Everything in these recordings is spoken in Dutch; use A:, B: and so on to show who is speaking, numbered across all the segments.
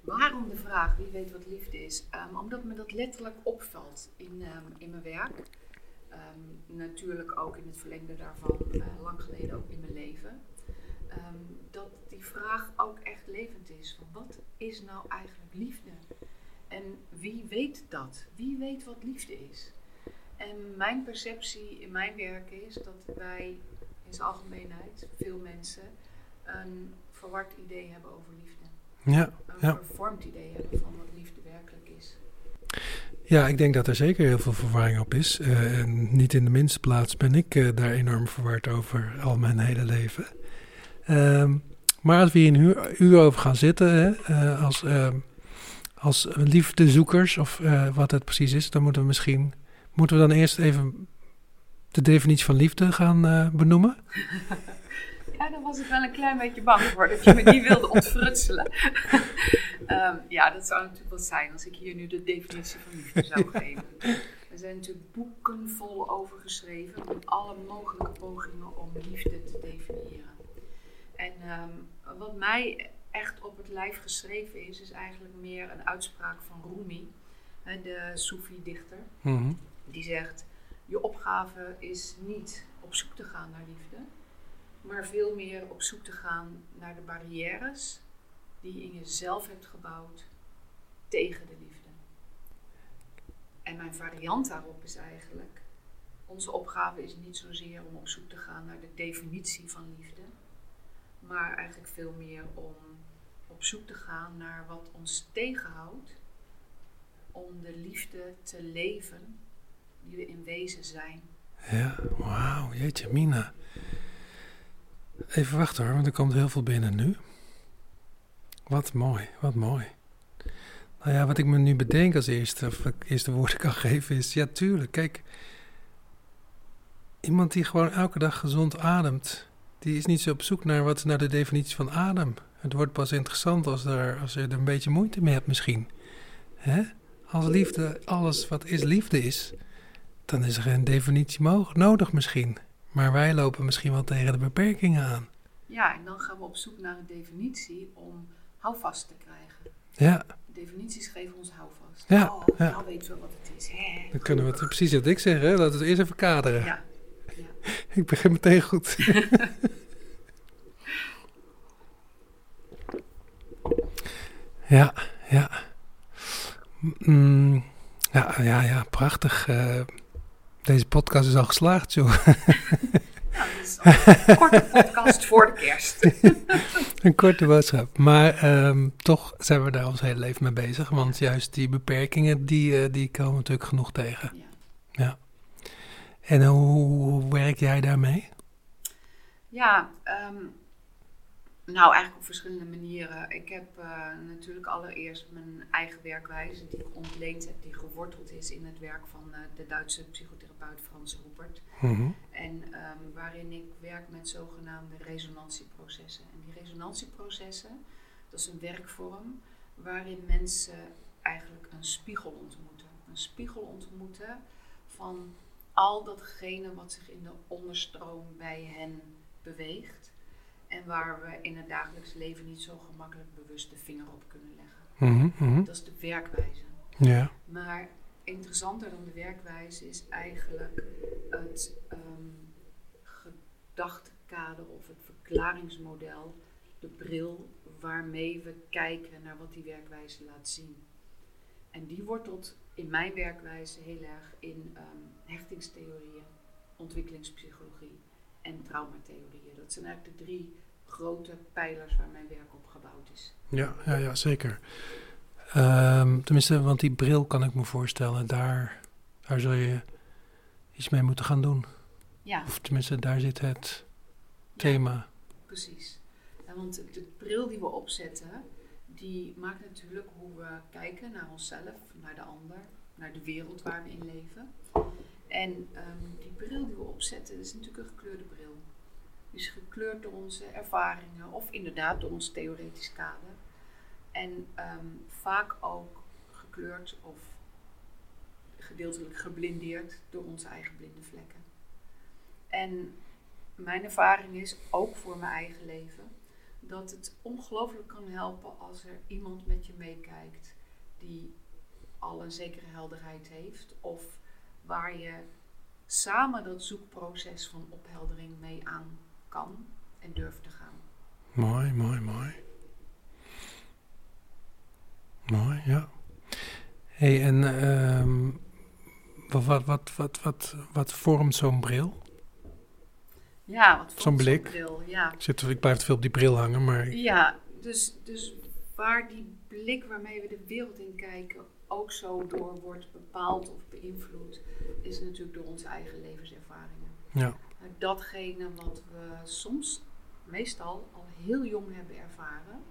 A: Waarom de vraag, wie weet wat liefde is? Um, omdat me dat letterlijk opvalt in, um, in mijn werk. Um, natuurlijk ook in het verlengde daarvan, uh, lang geleden ook in mijn leven. dat die vraag ook echt levend is. Wat is nou eigenlijk liefde? En wie weet dat? Wie weet wat liefde is? En mijn perceptie in mijn werk is dat wij in zijn algemeenheid, veel mensen, een verward idee hebben over liefde.
B: Ja,
A: een
B: ja.
A: vervormd idee hebben van wat liefde werkelijk is.
B: Ja, ik denk dat er zeker heel veel verwarring op is. Uh, en niet in de minste plaats ben ik uh, daar enorm verward over al mijn hele leven. Uh, maar als we hier een uur, uur over gaan zitten hè, uh, als, als liefdezoekers, of wat het precies is, dan moeten we misschien moeten we dan eerst even de definitie van liefde gaan benoemen.
A: Ja, daar was ik wel een klein beetje bang voor, dat je me die wilde ontfrutselen. um, ja, dat zou natuurlijk wel zijn als ik hier nu de definitie van liefde zou geven. Er zijn natuurlijk boeken vol over geschreven met alle mogelijke pogingen om liefde te definiëren. En um, wat mij echt op het lijf geschreven is, is eigenlijk meer een uitspraak van Rumi, de Soefi-dichter. Mm -hmm. Die zegt, je opgave is niet op zoek te gaan naar liefde, maar veel meer op zoek te gaan naar de barrières die je in jezelf hebt gebouwd tegen de liefde. En mijn variant daarop is eigenlijk, onze opgave is niet zozeer om op zoek te gaan naar de definitie van liefde, maar eigenlijk veel meer om op zoek te gaan naar wat ons tegenhoudt om de liefde te leven die we in wezen zijn.
B: Ja, wauw, jeetje Mina. Even wachten hoor, want er komt heel veel binnen nu. Wat mooi, wat mooi. Nou ja, wat ik me nu bedenk als eerste, of ik eerste woorden kan geven, is: ja, tuurlijk, kijk. Iemand die gewoon elke dag gezond ademt, die is niet zo op zoek naar wat naar de definitie van adem. Het wordt pas interessant als, er, als je er een beetje moeite mee hebt, misschien. Hè? Als liefde alles wat is liefde is, dan is er geen definitie nodig misschien. Maar wij lopen misschien wel tegen de beperkingen aan.
A: Ja, en dan gaan we op zoek naar een definitie om houvast te krijgen.
B: Ja.
A: Definities geven ons houvast.
B: Ja,
A: oh,
B: ja.
A: nou weten we wat het is. Hè?
B: Dan kunnen we het precies wat ik zeg, hè? laten we het eerst even kaderen.
A: Ja. ja.
B: ik begin meteen goed. ja, ja. Mm, ja, ja, ja, prachtig. Uh, deze podcast is al geslaagd, joh.
A: Dat is een korte podcast voor de kerst.
B: een korte boodschap. Maar um, toch zijn we daar ons hele leven mee bezig. Want juist die beperkingen, die, uh, die komen natuurlijk genoeg tegen.
A: Ja.
B: ja. En hoe, hoe werk jij daarmee?
A: Ja, um, nou eigenlijk op verschillende manieren. Ik heb uh, natuurlijk allereerst mijn eigen werkwijze die ik ontleend heb, die geworteld is in het werk van uh, de Duitse psychotherapeut Frans Rupert.
B: Mm -hmm.
A: En um, waarin ik werk met zogenaamde resonantieprocessen. En die resonantieprocessen, dat is een werkvorm waarin mensen eigenlijk een spiegel ontmoeten. Een spiegel ontmoeten van al datgene wat zich in de onderstroom bij hen beweegt. En waar we in het dagelijks leven niet zo gemakkelijk bewust de vinger op kunnen leggen.
B: Mm -hmm.
A: Dat is de werkwijze.
B: Ja.
A: Maar interessanter dan de werkwijze is eigenlijk het um, gedachtekader of het verklaringsmodel, de bril waarmee we kijken naar wat die werkwijze laat zien. En die wortelt in mijn werkwijze heel erg in um, hechtingstheorieën, ontwikkelingspsychologie en traumatheorieën. Dat zijn eigenlijk de drie grote pijlers waar mijn werk op gebouwd is.
B: Ja, ja, ja zeker. Um, tenminste, want die bril kan ik me voorstellen, daar, daar zul je iets mee moeten gaan doen.
A: Ja.
B: Of tenminste, daar zit het thema.
A: Ja, precies. Ja, want de bril die we opzetten, die maakt natuurlijk hoe we kijken naar onszelf, naar de ander, naar de wereld waar we in leven. En um, die bril die we opzetten, is natuurlijk een gekleurde bril. Die is gekleurd door onze ervaringen of inderdaad door ons theoretisch kader. En um, vaak ook gekleurd of gedeeltelijk geblindeerd door onze eigen blinde vlekken. En mijn ervaring is, ook voor mijn eigen leven, dat het ongelooflijk kan helpen als er iemand met je meekijkt die al een zekere helderheid heeft of waar je samen dat zoekproces van opheldering mee aan kan en durft te gaan.
B: Mooi, mooi, mooi. Mooi, ja. hey, en ehm, wat, wat, wat, wat, wat, wat vormt zo'n bril?
A: Ja, wat
B: Zo'n blik.
A: bril, ja.
B: Ik, zit, ik blijf te veel op die bril hangen, maar
A: Ja, dus, dus waar die blik waarmee we de wereld in kijken ook zo door wordt bepaald of beïnvloed, is natuurlijk door onze eigen levenservaringen.
B: ja,
A: Datgene wat we soms, meestal, al heel jong hebben ervaren.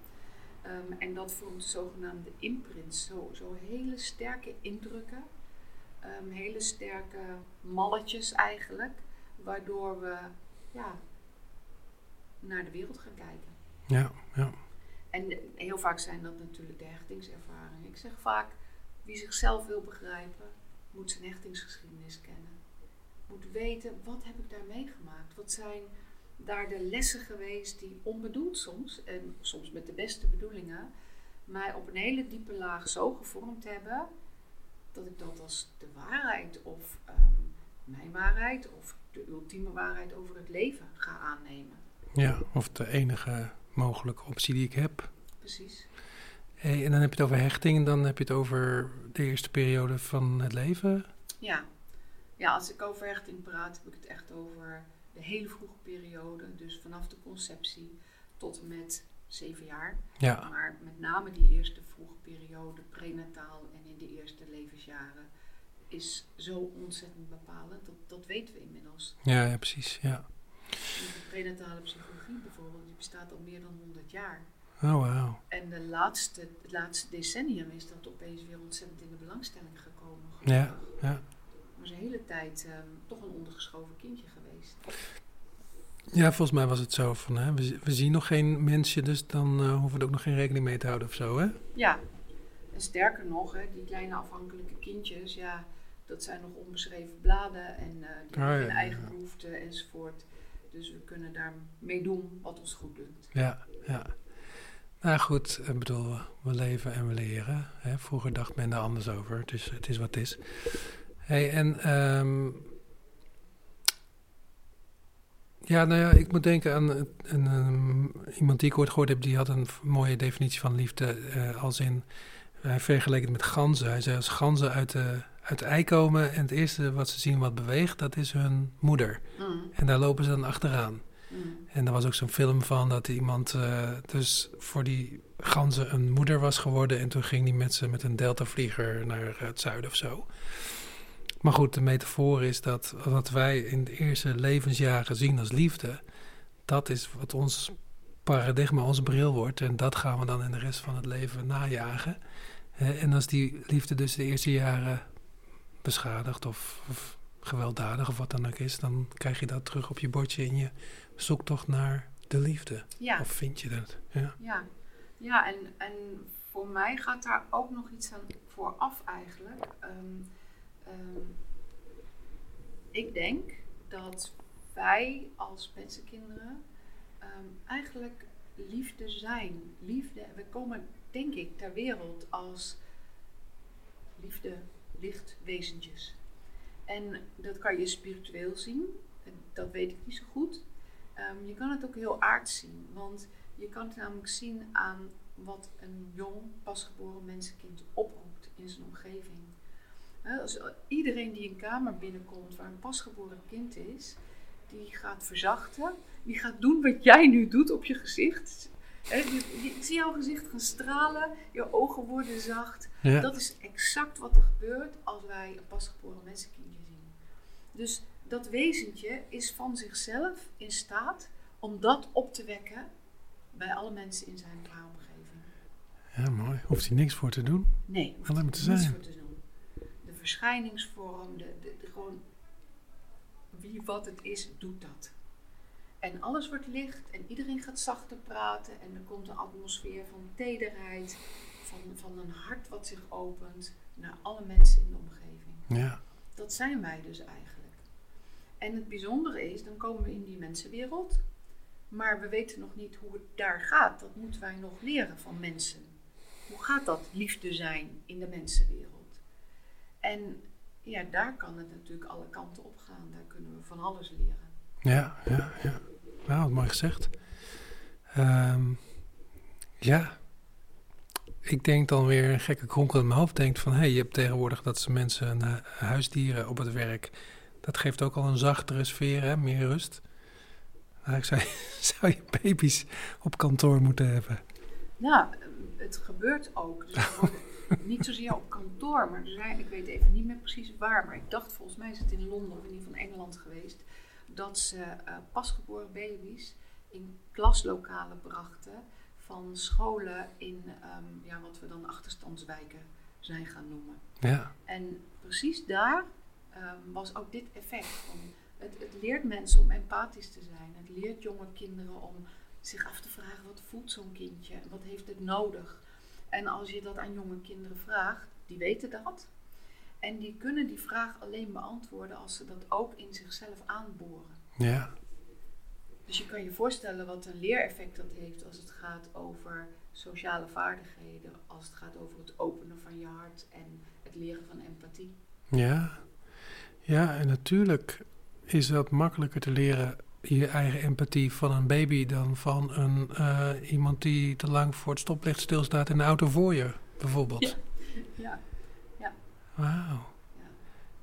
A: Ehm, en dat vormt zogenaamde imprints, zo, zo hele sterke indrukken, ehm, hele sterke malletjes eigenlijk, waardoor we ja, naar de wereld gaan kijken.
B: ja, ja.
A: En heel vaak zijn dat natuurlijk de hechtingservaringen. Ik zeg vaak, wie zichzelf wil begrijpen, moet zijn hechtingsgeschiedenis kennen. Moet weten, wat heb ik daar meegemaakt? Wat zijn daar de lessen geweest die onbedoeld soms, en soms met de beste bedoelingen, mij op een hele diepe laag zo gevormd hebben, dat ik dat als de waarheid of ehm, mijn waarheid of de ultieme waarheid over het leven ga aannemen.
B: ja. Of de enige mogelijke optie die ik heb.
A: Precies.
B: Hey, en dan heb je het over hechting en dan heb je het over de eerste periode van het leven.
A: Ja. ja, als ik over hechting praat, heb ik het echt over de hele vroege periode. Dus vanaf de conceptie tot en met zeven jaar.
B: Ja,
A: Maar met name die eerste vroege periode, prenataal en in de eerste levensjaren, is zo ontzettend bepalend. Dat, dat weten we inmiddels.
B: ja, ja precies. Ja.
A: De prenatale psychologie bijvoorbeeld, die bestaat al meer dan 100 jaar.
B: Oh, wauw.
A: En de laatste, het laatste decennium is dat opeens weer ontzettend in de belangstelling gekomen.
B: Ja, ja.
A: Maar een hele tijd ehm, toch een ondergeschoven kindje geweest.
B: Ja, volgens mij was het zo van, hè, we, we zien nog geen mensje, dus dan eh, hoeven we er ook nog geen rekening mee te houden of zo, hè?
A: Ja, en sterker nog, hè, die kleine afhankelijke kindjes, ja, dat zijn nog onbeschreven bladen en eh, die
B: Ah,
A: hebben
B: ja,
A: hun eigen
B: ja.
A: behoeften enzovoort. Dus we kunnen daarmee doen wat ons goed doet.
B: Ja, ja. Nou goed, ik bedoel, we leven en we leren. Hè? Vroeger dacht men daar anders over, dus het is wat het is. Hey, en ehm, ja, nou ja, ik moet denken aan een, een, iemand die ik ooit gehoord heb, die had een mooie definitie van liefde, eh, als in, hij vergeleek het met ganzen. Hij zei als ganzen uit de, uit de ei komen en het eerste wat ze zien wat beweegt, dat is hun moeder.
A: Mm,
B: En daar lopen ze dan achteraan.
A: Mm,
B: En er was ook zo'n film van dat iemand eh, dus voor die ganzen een moeder was geworden. En toen ging die met ze met een deltavlieger naar het zuiden of zo. Maar goed, de metafoor is dat wat wij in de eerste levensjaren zien als liefde, dat is wat ons paradigma, onze bril wordt. En dat gaan we dan in de rest van het leven najagen. En als die liefde dus de eerste jaren beschadigd of, of gewelddadig of wat dan ook is, dan krijg je dat terug op je bordje in je zoektocht naar de liefde.
A: Ja,
B: Of vind je dat? Ja.
A: ja. ja en, en voor mij gaat daar ook nog iets aan vooraf eigenlijk. Ehm, ehm, ik denk dat wij als mensenkinderen ehm, eigenlijk liefde zijn. Liefde, we komen denk ik ter wereld als liefde, licht, wezentjes. En dat kan je spiritueel zien, en dat weet ik niet zo goed. Ehm, je kan het ook heel aards zien, want je kan het namelijk zien aan wat een jong, pasgeboren mensenkind oproept in zijn omgeving. Als iedereen die een kamer binnenkomt waar een pasgeboren kind is, die gaat verzachten, die gaat doen wat jij nu doet op je gezicht. Je- je- Ik zie jouw gezicht gaan stralen, je ogen worden zacht.
B: Ja.
A: Dat is exact wat er gebeurt als wij een pasgeboren mensenkindje zien. Dus dat wezentje is van zichzelf in staat om dat op te wekken bij alle mensen in zijn omgeving.
B: ja, mooi. Hoeft hij niks voor te doen.
A: Nee, hoeft
B: Alleen maar te zijn.
A: voor te doen. De verschijningsvorm, de, de, de gewoon wie wat het is, doet dat. En alles wordt licht en iedereen gaat zachter praten en er komt een atmosfeer van tederheid, van, van een hart wat zich opent naar alle mensen in de omgeving.
B: Ja,
A: Dat zijn wij dus eigenlijk. En het bijzondere is, dan komen we in die mensenwereld. Maar we weten nog niet hoe het daar gaat. Dat moeten wij nog leren van mensen. Hoe gaat dat liefde zijn in de mensenwereld? En ja, daar kan het natuurlijk alle kanten op gaan. Daar kunnen we van alles leren.
B: Ja, ja, ja. Nou, wat mooi gezegd. Ehm, ja, ik denk dan weer een gekke kronkel in mijn hoofd. Denkt van, hé, hey, je hebt tegenwoordig dat ze mensen uh, huisdieren op het werk. Dat geeft ook al een zachtere sfeer, hè? meer rust. Eigenlijk zou je, zou je baby's op kantoor moeten hebben.
A: Ja, het gebeurt ook. Dus niet zozeer op kantoor, maar er zijn, ik weet even niet meer precies waar, maar ik dacht volgens mij is het in Londen of in ieder geval Engeland geweest, dat ze uh, pasgeboren baby's in klaslokalen brachten van scholen in um, ja, wat we dan achterstandswijken zijn gaan noemen.
B: Ja.
A: En precies daar um, was ook dit effect. Het, het, leert mensen om empathisch te zijn. Het leert jonge kinderen om zich af te vragen wat voelt zo'n kindje wat heeft het nodig. En als je dat aan jonge kinderen vraagt, die weten dat. En die kunnen die vraag alleen beantwoorden als ze dat ook in zichzelf aanboren.
B: Ja.
A: Dus je kan je voorstellen wat een leereffect dat heeft als het gaat over sociale vaardigheden, als het gaat over het openen van je hart en het leren van empathie.
B: Ja, ja en natuurlijk is dat makkelijker te leren je eigen empathie van een baby dan van een, uh, iemand die te lang voor het stoplicht stilstaat in de auto voor je, bijvoorbeeld.
A: Ja, ja. ja.
B: Wauw.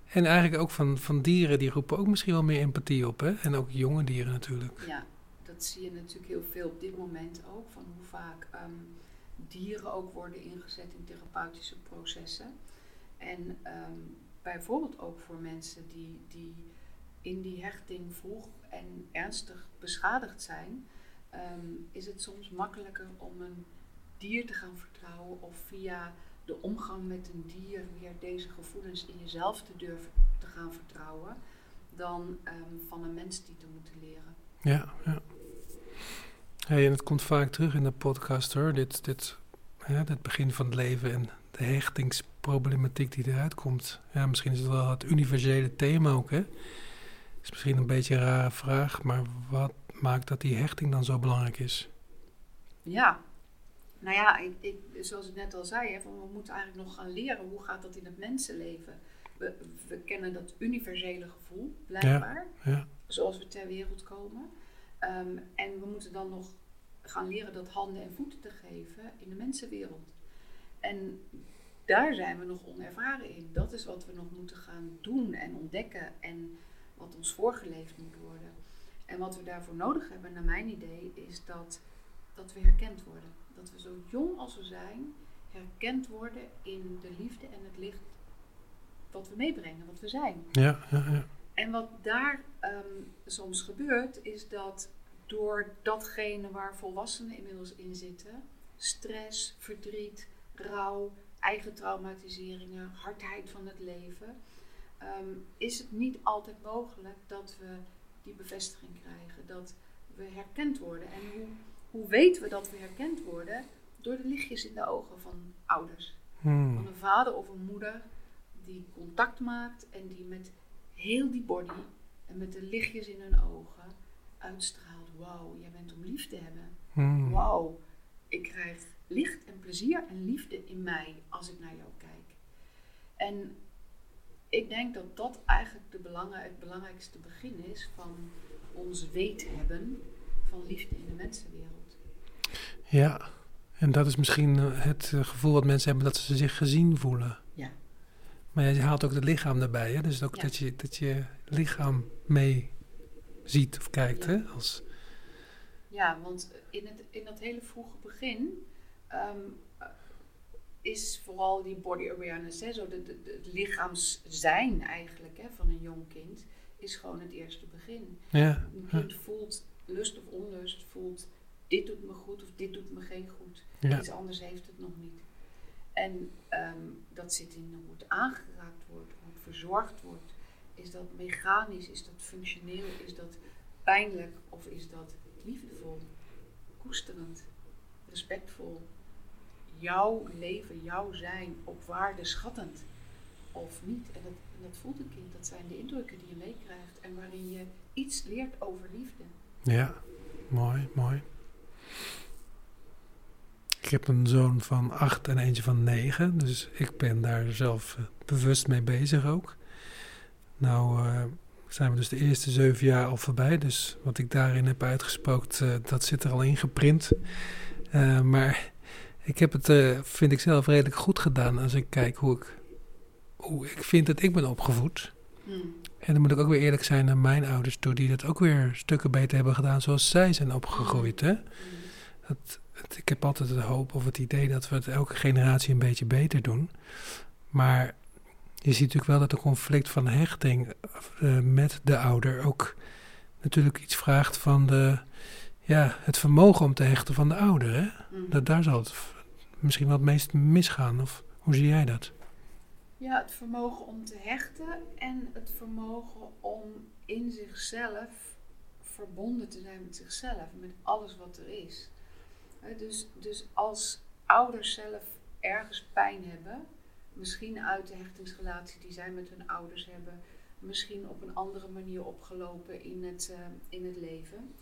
B: En eigenlijk ook van, van dieren, die roepen ook misschien wel meer empathie op, hè? En ook jonge dieren natuurlijk.
A: Ja, dat zie je natuurlijk heel veel op dit moment ook, van hoe vaak um, dieren ook worden ingezet in therapeutische processen. En um, bijvoorbeeld ook voor mensen die, die in die hechting vroeg en ernstig beschadigd zijn, um, is het soms makkelijker om een dier te gaan vertrouwen of via de omgang met een dier weer deze gevoelens in jezelf te durven te gaan vertrouwen, dan um, van een mens die te moeten leren.
B: Ja, ja. Hey, en het komt vaak terug in de podcast hoor, dit, dit, hè, begin van het leven en de hechtingsproblematiek die eruit komt. Ja, misschien is het wel het universele thema ook, hè? Is misschien een beetje een rare vraag, maar wat maakt dat die hechting dan zo belangrijk is?
A: Ja, nou ja, ik, ik, zoals ik net al zei, hè, van we moeten eigenlijk nog gaan leren hoe gaat dat in het mensenleven. We, we kennen dat universele gevoel, blijkbaar,
B: ja, ja.
A: zoals we ter wereld komen. Um, en we moeten dan nog gaan leren dat handen en voeten te geven in de mensenwereld. En daar zijn we nog onervaren in. Dat is wat we nog moeten gaan doen en ontdekken en wat ons voorgeleefd moet worden. En wat we daarvoor nodig hebben, naar mijn idee, is dat, dat we herkend worden dat we zo jong als we zijn herkend worden in de liefde en het licht wat we meebrengen, wat we zijn.
B: Ja, ja, ja.
A: En wat daar um, soms gebeurt, is dat door datgene waar volwassenen inmiddels in zitten, stress, verdriet, rouw, eigen traumatiseringen, hardheid van het leven, um, is het niet altijd mogelijk dat we die bevestiging krijgen, dat we herkend worden. En hoe hoe weten we dat we herkend worden? Door de lichtjes in de ogen van ouders.
B: Hmm.
A: Van een vader of een moeder die contact maakt en die met heel die body en met de lichtjes in hun ogen uitstraalt: Wauw, jij bent om lief te hebben.
B: Hmm.
A: Wauw, ik krijg licht en plezier en liefde in mij als ik naar jou kijk. En ik denk dat dat eigenlijk de belangen, het belangrijkste begin is van ons weten hebben van liefde in de mensenwereld.
B: Ja, en dat is misschien eh, het eh, gevoel wat mensen hebben dat ze zich gezien voelen.
A: Ja.
B: Maar je haalt ook het lichaam erbij, hè? dus ook
A: Ja.
B: dat, je, dat je lichaam mee ziet of kijkt.
A: Ja.
B: Hè? Als,
A: Ja, want in, het, in dat hele vroege begin ehm, eh, is vooral die body awareness, hè, zo de, de, de- het lichaamszijn eigenlijk hè, van een jong kind, is gewoon het eerste begin.
B: ja,
A: Een kind voelt lust of onlust, voelt dit doet me goed of dit doet me geen goed.
B: ja,
A: Iets anders heeft het nog niet. En ehm, dat zit in hoe het aangeraakt wordt, hoe het verzorgd wordt. Is dat mechanisch, is dat functioneel, is dat pijnlijk of is dat liefdevol, koesterend, respectvol? Jouw leven, jouw zijn op waarde schattend of niet. En dat, voelt een kind, dat zijn de indrukken die je meekrijgt en waarin je iets leert over liefde.
B: ja. mooi, mooi. Ik heb een zoon van acht en eentje van negen, dus ik ben daar zelf eh, bewust mee bezig ook. Nou uh, zijn we dus de eerste zeven jaar al voorbij, dus wat ik daarin heb uitgesproken, uh, dat zit er al ingeprint. Uh, maar ik heb het, vind ik zelf, redelijk goed gedaan als ik kijk hoe ik, hoe ik vind dat ik ben opgevoed.
A: Hmm.
B: En dan moet ik ook weer eerlijk zijn naar mijn ouders toe, die dat ook weer stukken beter hebben gedaan zoals zij zijn opgegroeid. Hè? Dat, het, ik heb altijd de hoop of het idee dat we het elke generatie een beetje beter doen. Maar je ziet natuurlijk wel dat een conflict van hechting uh, met de ouder ook natuurlijk iets vraagt van de, ja, het vermogen om te hechten van de ouder. Hè?
A: Mm.
B: Dat, daar zal het misschien wel het meest misgaan. Of hoe zie jij dat?
A: Ja, het vermogen om te hechten en het vermogen om in zichzelf verbonden te zijn met zichzelf, met alles wat er is. Dus, dus als ouders zelf ergens pijn hebben, misschien uit de hechtingsrelatie die zij met hun ouders hebben, misschien op een andere manier opgelopen in het, uh, in het leven.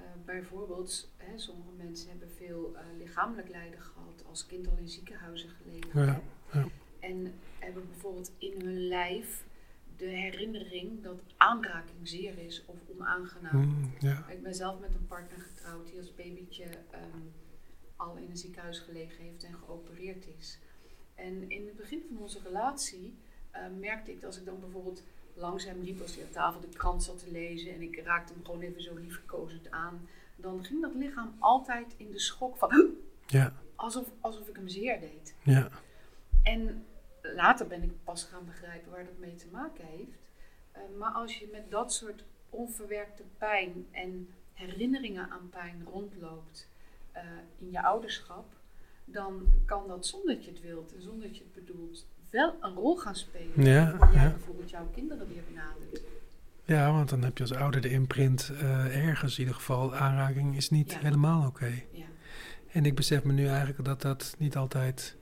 A: Uh, bijvoorbeeld, hè, sommige mensen hebben veel uh, lichamelijk lijden gehad, als kind al in ziekenhuizen gelegen.
B: Ja, ja.
A: En hebben bijvoorbeeld in hun lijf de herinnering dat aanraking zeer is of onaangenaam.
B: Mm, ja.
A: Ik ben zelf met een partner getrouwd die als babytje um, al in een ziekenhuis gelegen heeft en geopereerd is. En in het begin van onze relatie uh, merkte ik dat als ik dan bijvoorbeeld langzaam liep als hij aan tafel de krant zat te lezen en ik raakte hem gewoon even zo liefkozend aan, dan ging dat lichaam altijd in de schok van
B: ja.
A: alsof, alsof ik hem zeer deed.
B: Ja.
A: En later ben ik pas gaan begrijpen waar dat mee te maken heeft. Uh, maar als je met dat soort onverwerkte pijn en herinneringen aan pijn rondloopt uh, in je ouderschap, dan kan dat zonder dat je het wilt en zonder dat je het bedoelt wel een rol gaan spelen.
B: Ja,
A: waar jij
B: ja.
A: bijvoorbeeld jouw kinderen weer benadert.
B: Ja, want dan heb je als ouder de imprint uh, ergens in ieder geval. Aanraking is niet
A: Ja.
B: helemaal oké.
A: Ja.
B: En ik besef me nu eigenlijk dat dat niet altijd...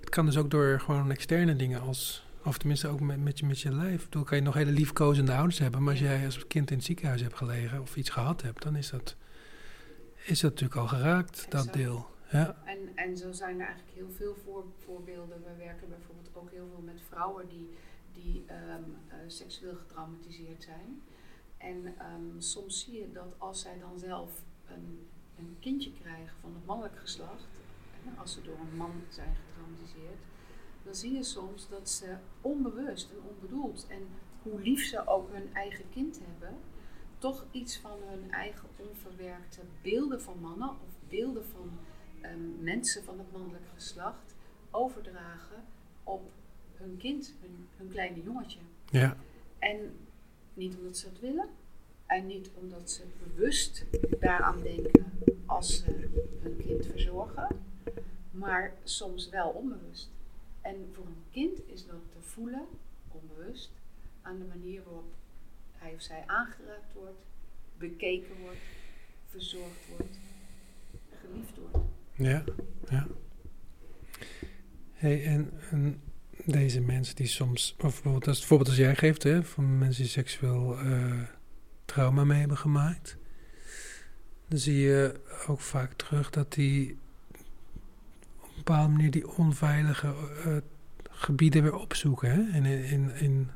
B: Het kan dus ook door gewoon externe dingen als... Of tenminste ook met, met, je, met je lijf. Bedoel, kan je nog hele liefkozende ouders hebben. Maar als jij als kind in het ziekenhuis hebt gelegen of iets gehad hebt... dan is dat, is dat natuurlijk al geraakt, dat deel. Ja,
A: En, en zo zijn er eigenlijk heel veel voor, voorbeelden. We werken bijvoorbeeld ook heel veel met vrouwen die, die ehm, eh, seksueel getraumatiseerd zijn. En ehm, soms zie je dat als zij dan zelf een, een kindje krijgen van het mannelijk geslacht, hè, als ze door een man zijn getraumatiseerd, dan zie je soms dat ze onbewust en onbedoeld en hoe lief ze ook hun eigen kind hebben, toch iets van hun eigen onverwerkte beelden van mannen of beelden van ehm, mensen van het mannelijk geslacht overdragen op hun kind, hun, hun kleine jongetje.
B: ja,
A: En niet omdat ze het willen en niet omdat ze bewust daaraan denken als ze hun kind verzorgen, maar soms wel onbewust. En voor een kind is dat te voelen, onbewust, aan de manier waarop hij of zij aangeraakt wordt, bekeken wordt, verzorgd wordt, geliefd wordt.
B: Ja, ja. Hey, en, en deze mensen die soms... Of bijvoorbeeld, als het voorbeeld als jij geeft, hè, van mensen die seksueel eh, trauma mee hebben gemaakt... dan zie je ook vaak terug dat die op een bepaalde manier die onveilige eh, gebieden weer opzoeken. Hè? En in, in, in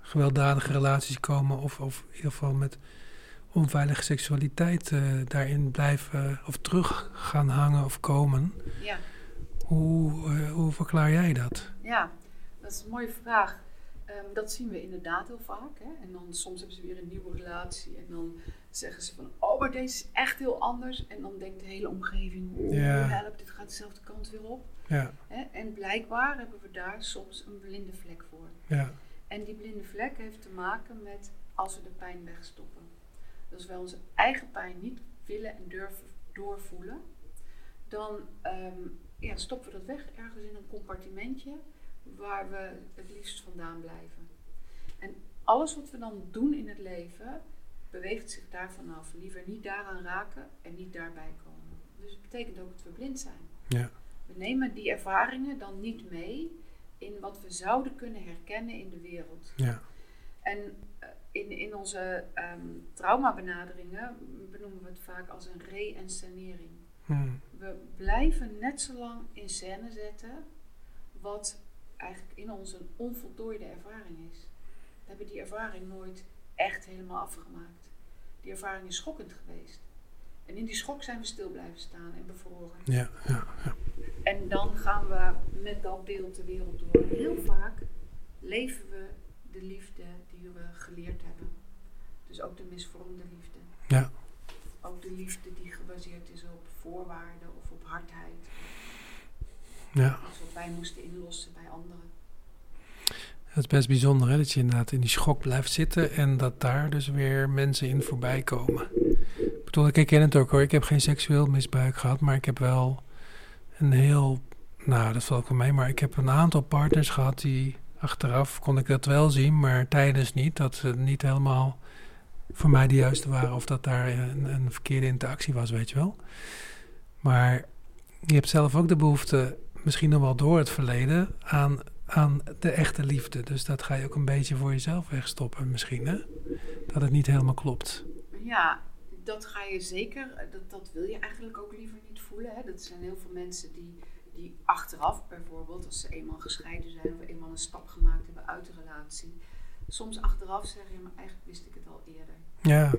B: gewelddadige relaties komen of, of in ieder geval met onveilige seksualiteit eh, daarin blijven of terug gaan hangen of komen.
A: Ja.
B: Hoe, eh, hoe verklaar jij dat?
A: Ja, dat is een mooie vraag. Ehm, dat zien we inderdaad heel vaak. Hè? En dan soms hebben ze weer een nieuwe relatie. En dan zeggen ze van, oh, maar deze is echt heel anders. En dan denkt de hele omgeving, oh,
B: Ja.
A: help, dit gaat dezelfde kant weer op.
B: Ja,
A: Hè? En blijkbaar hebben we daar soms een blinde vlek voor.
B: ja,
A: En die blinde vlek heeft te maken met als we de pijn wegstoppen. Dus als wij onze eigen pijn niet willen en durven doorvoelen, dan ehm, ja, stoppen we dat weg ergens in een compartimentje waar we het liefst vandaan blijven. En alles wat we dan doen in het leven, beweegt zich daarvan af. Liever niet daaraan raken en niet daarbij komen. Dus het betekent ook dat we blind zijn.
B: ja,
A: We nemen die ervaringen dan niet mee in wat we zouden kunnen herkennen in de wereld.
B: ja,
A: En eh, in, in onze um, traumabenaderingen benoemen we het vaak als een re-inscenering. Hmm. We blijven net zo lang in scène zetten wat eigenlijk in ons een onvoltooide ervaring is. We hebben die ervaring nooit echt helemaal afgemaakt. Die ervaring is schokkend geweest. En in die schok zijn we stil blijven staan en bevroren.
B: Ja, ja, ja.
A: En dan gaan we met dat beeld de wereld door. En heel vaak leven we de liefde die we geleerd hebben. Dus ook de misvormde liefde.
B: Ja.
A: Ook de liefde die gebaseerd is op voorwaarden of op hardheid.
B: Ja.
A: Dus wat wij moesten inlossen bij anderen.
B: Het is best bijzonder hè, dat je inderdaad in die schok blijft zitten en dat daar dus weer mensen in voorbij komen. Ik bedoel, ik ken het ook hoor. Ik heb geen seksueel misbruik gehad, maar ik heb wel een heel, nou dat valt ook van mij, maar ik heb een aantal partners gehad die achteraf kon ik dat wel zien, maar tijdens niet. Dat ze niet helemaal voor mij de juiste waren of dat daar een, een verkeerde interactie was, weet je wel. Maar je hebt zelf ook de behoefte, misschien nog wel door het verleden, aan, aan de echte liefde. Dus dat ga je ook een beetje voor jezelf wegstoppen misschien, hè? Dat het niet helemaal klopt.
A: Ja, dat ga je zeker, dat, dat wil je eigenlijk ook liever niet voelen. Hè? Dat zijn heel veel mensen die, die achteraf bijvoorbeeld, als ze eenmaal gescheiden zijn of eenmaal een stap gemaakt hebben uit de relatie, soms achteraf zeggen, maar eigenlijk wist ik het al eerder.
B: Ja.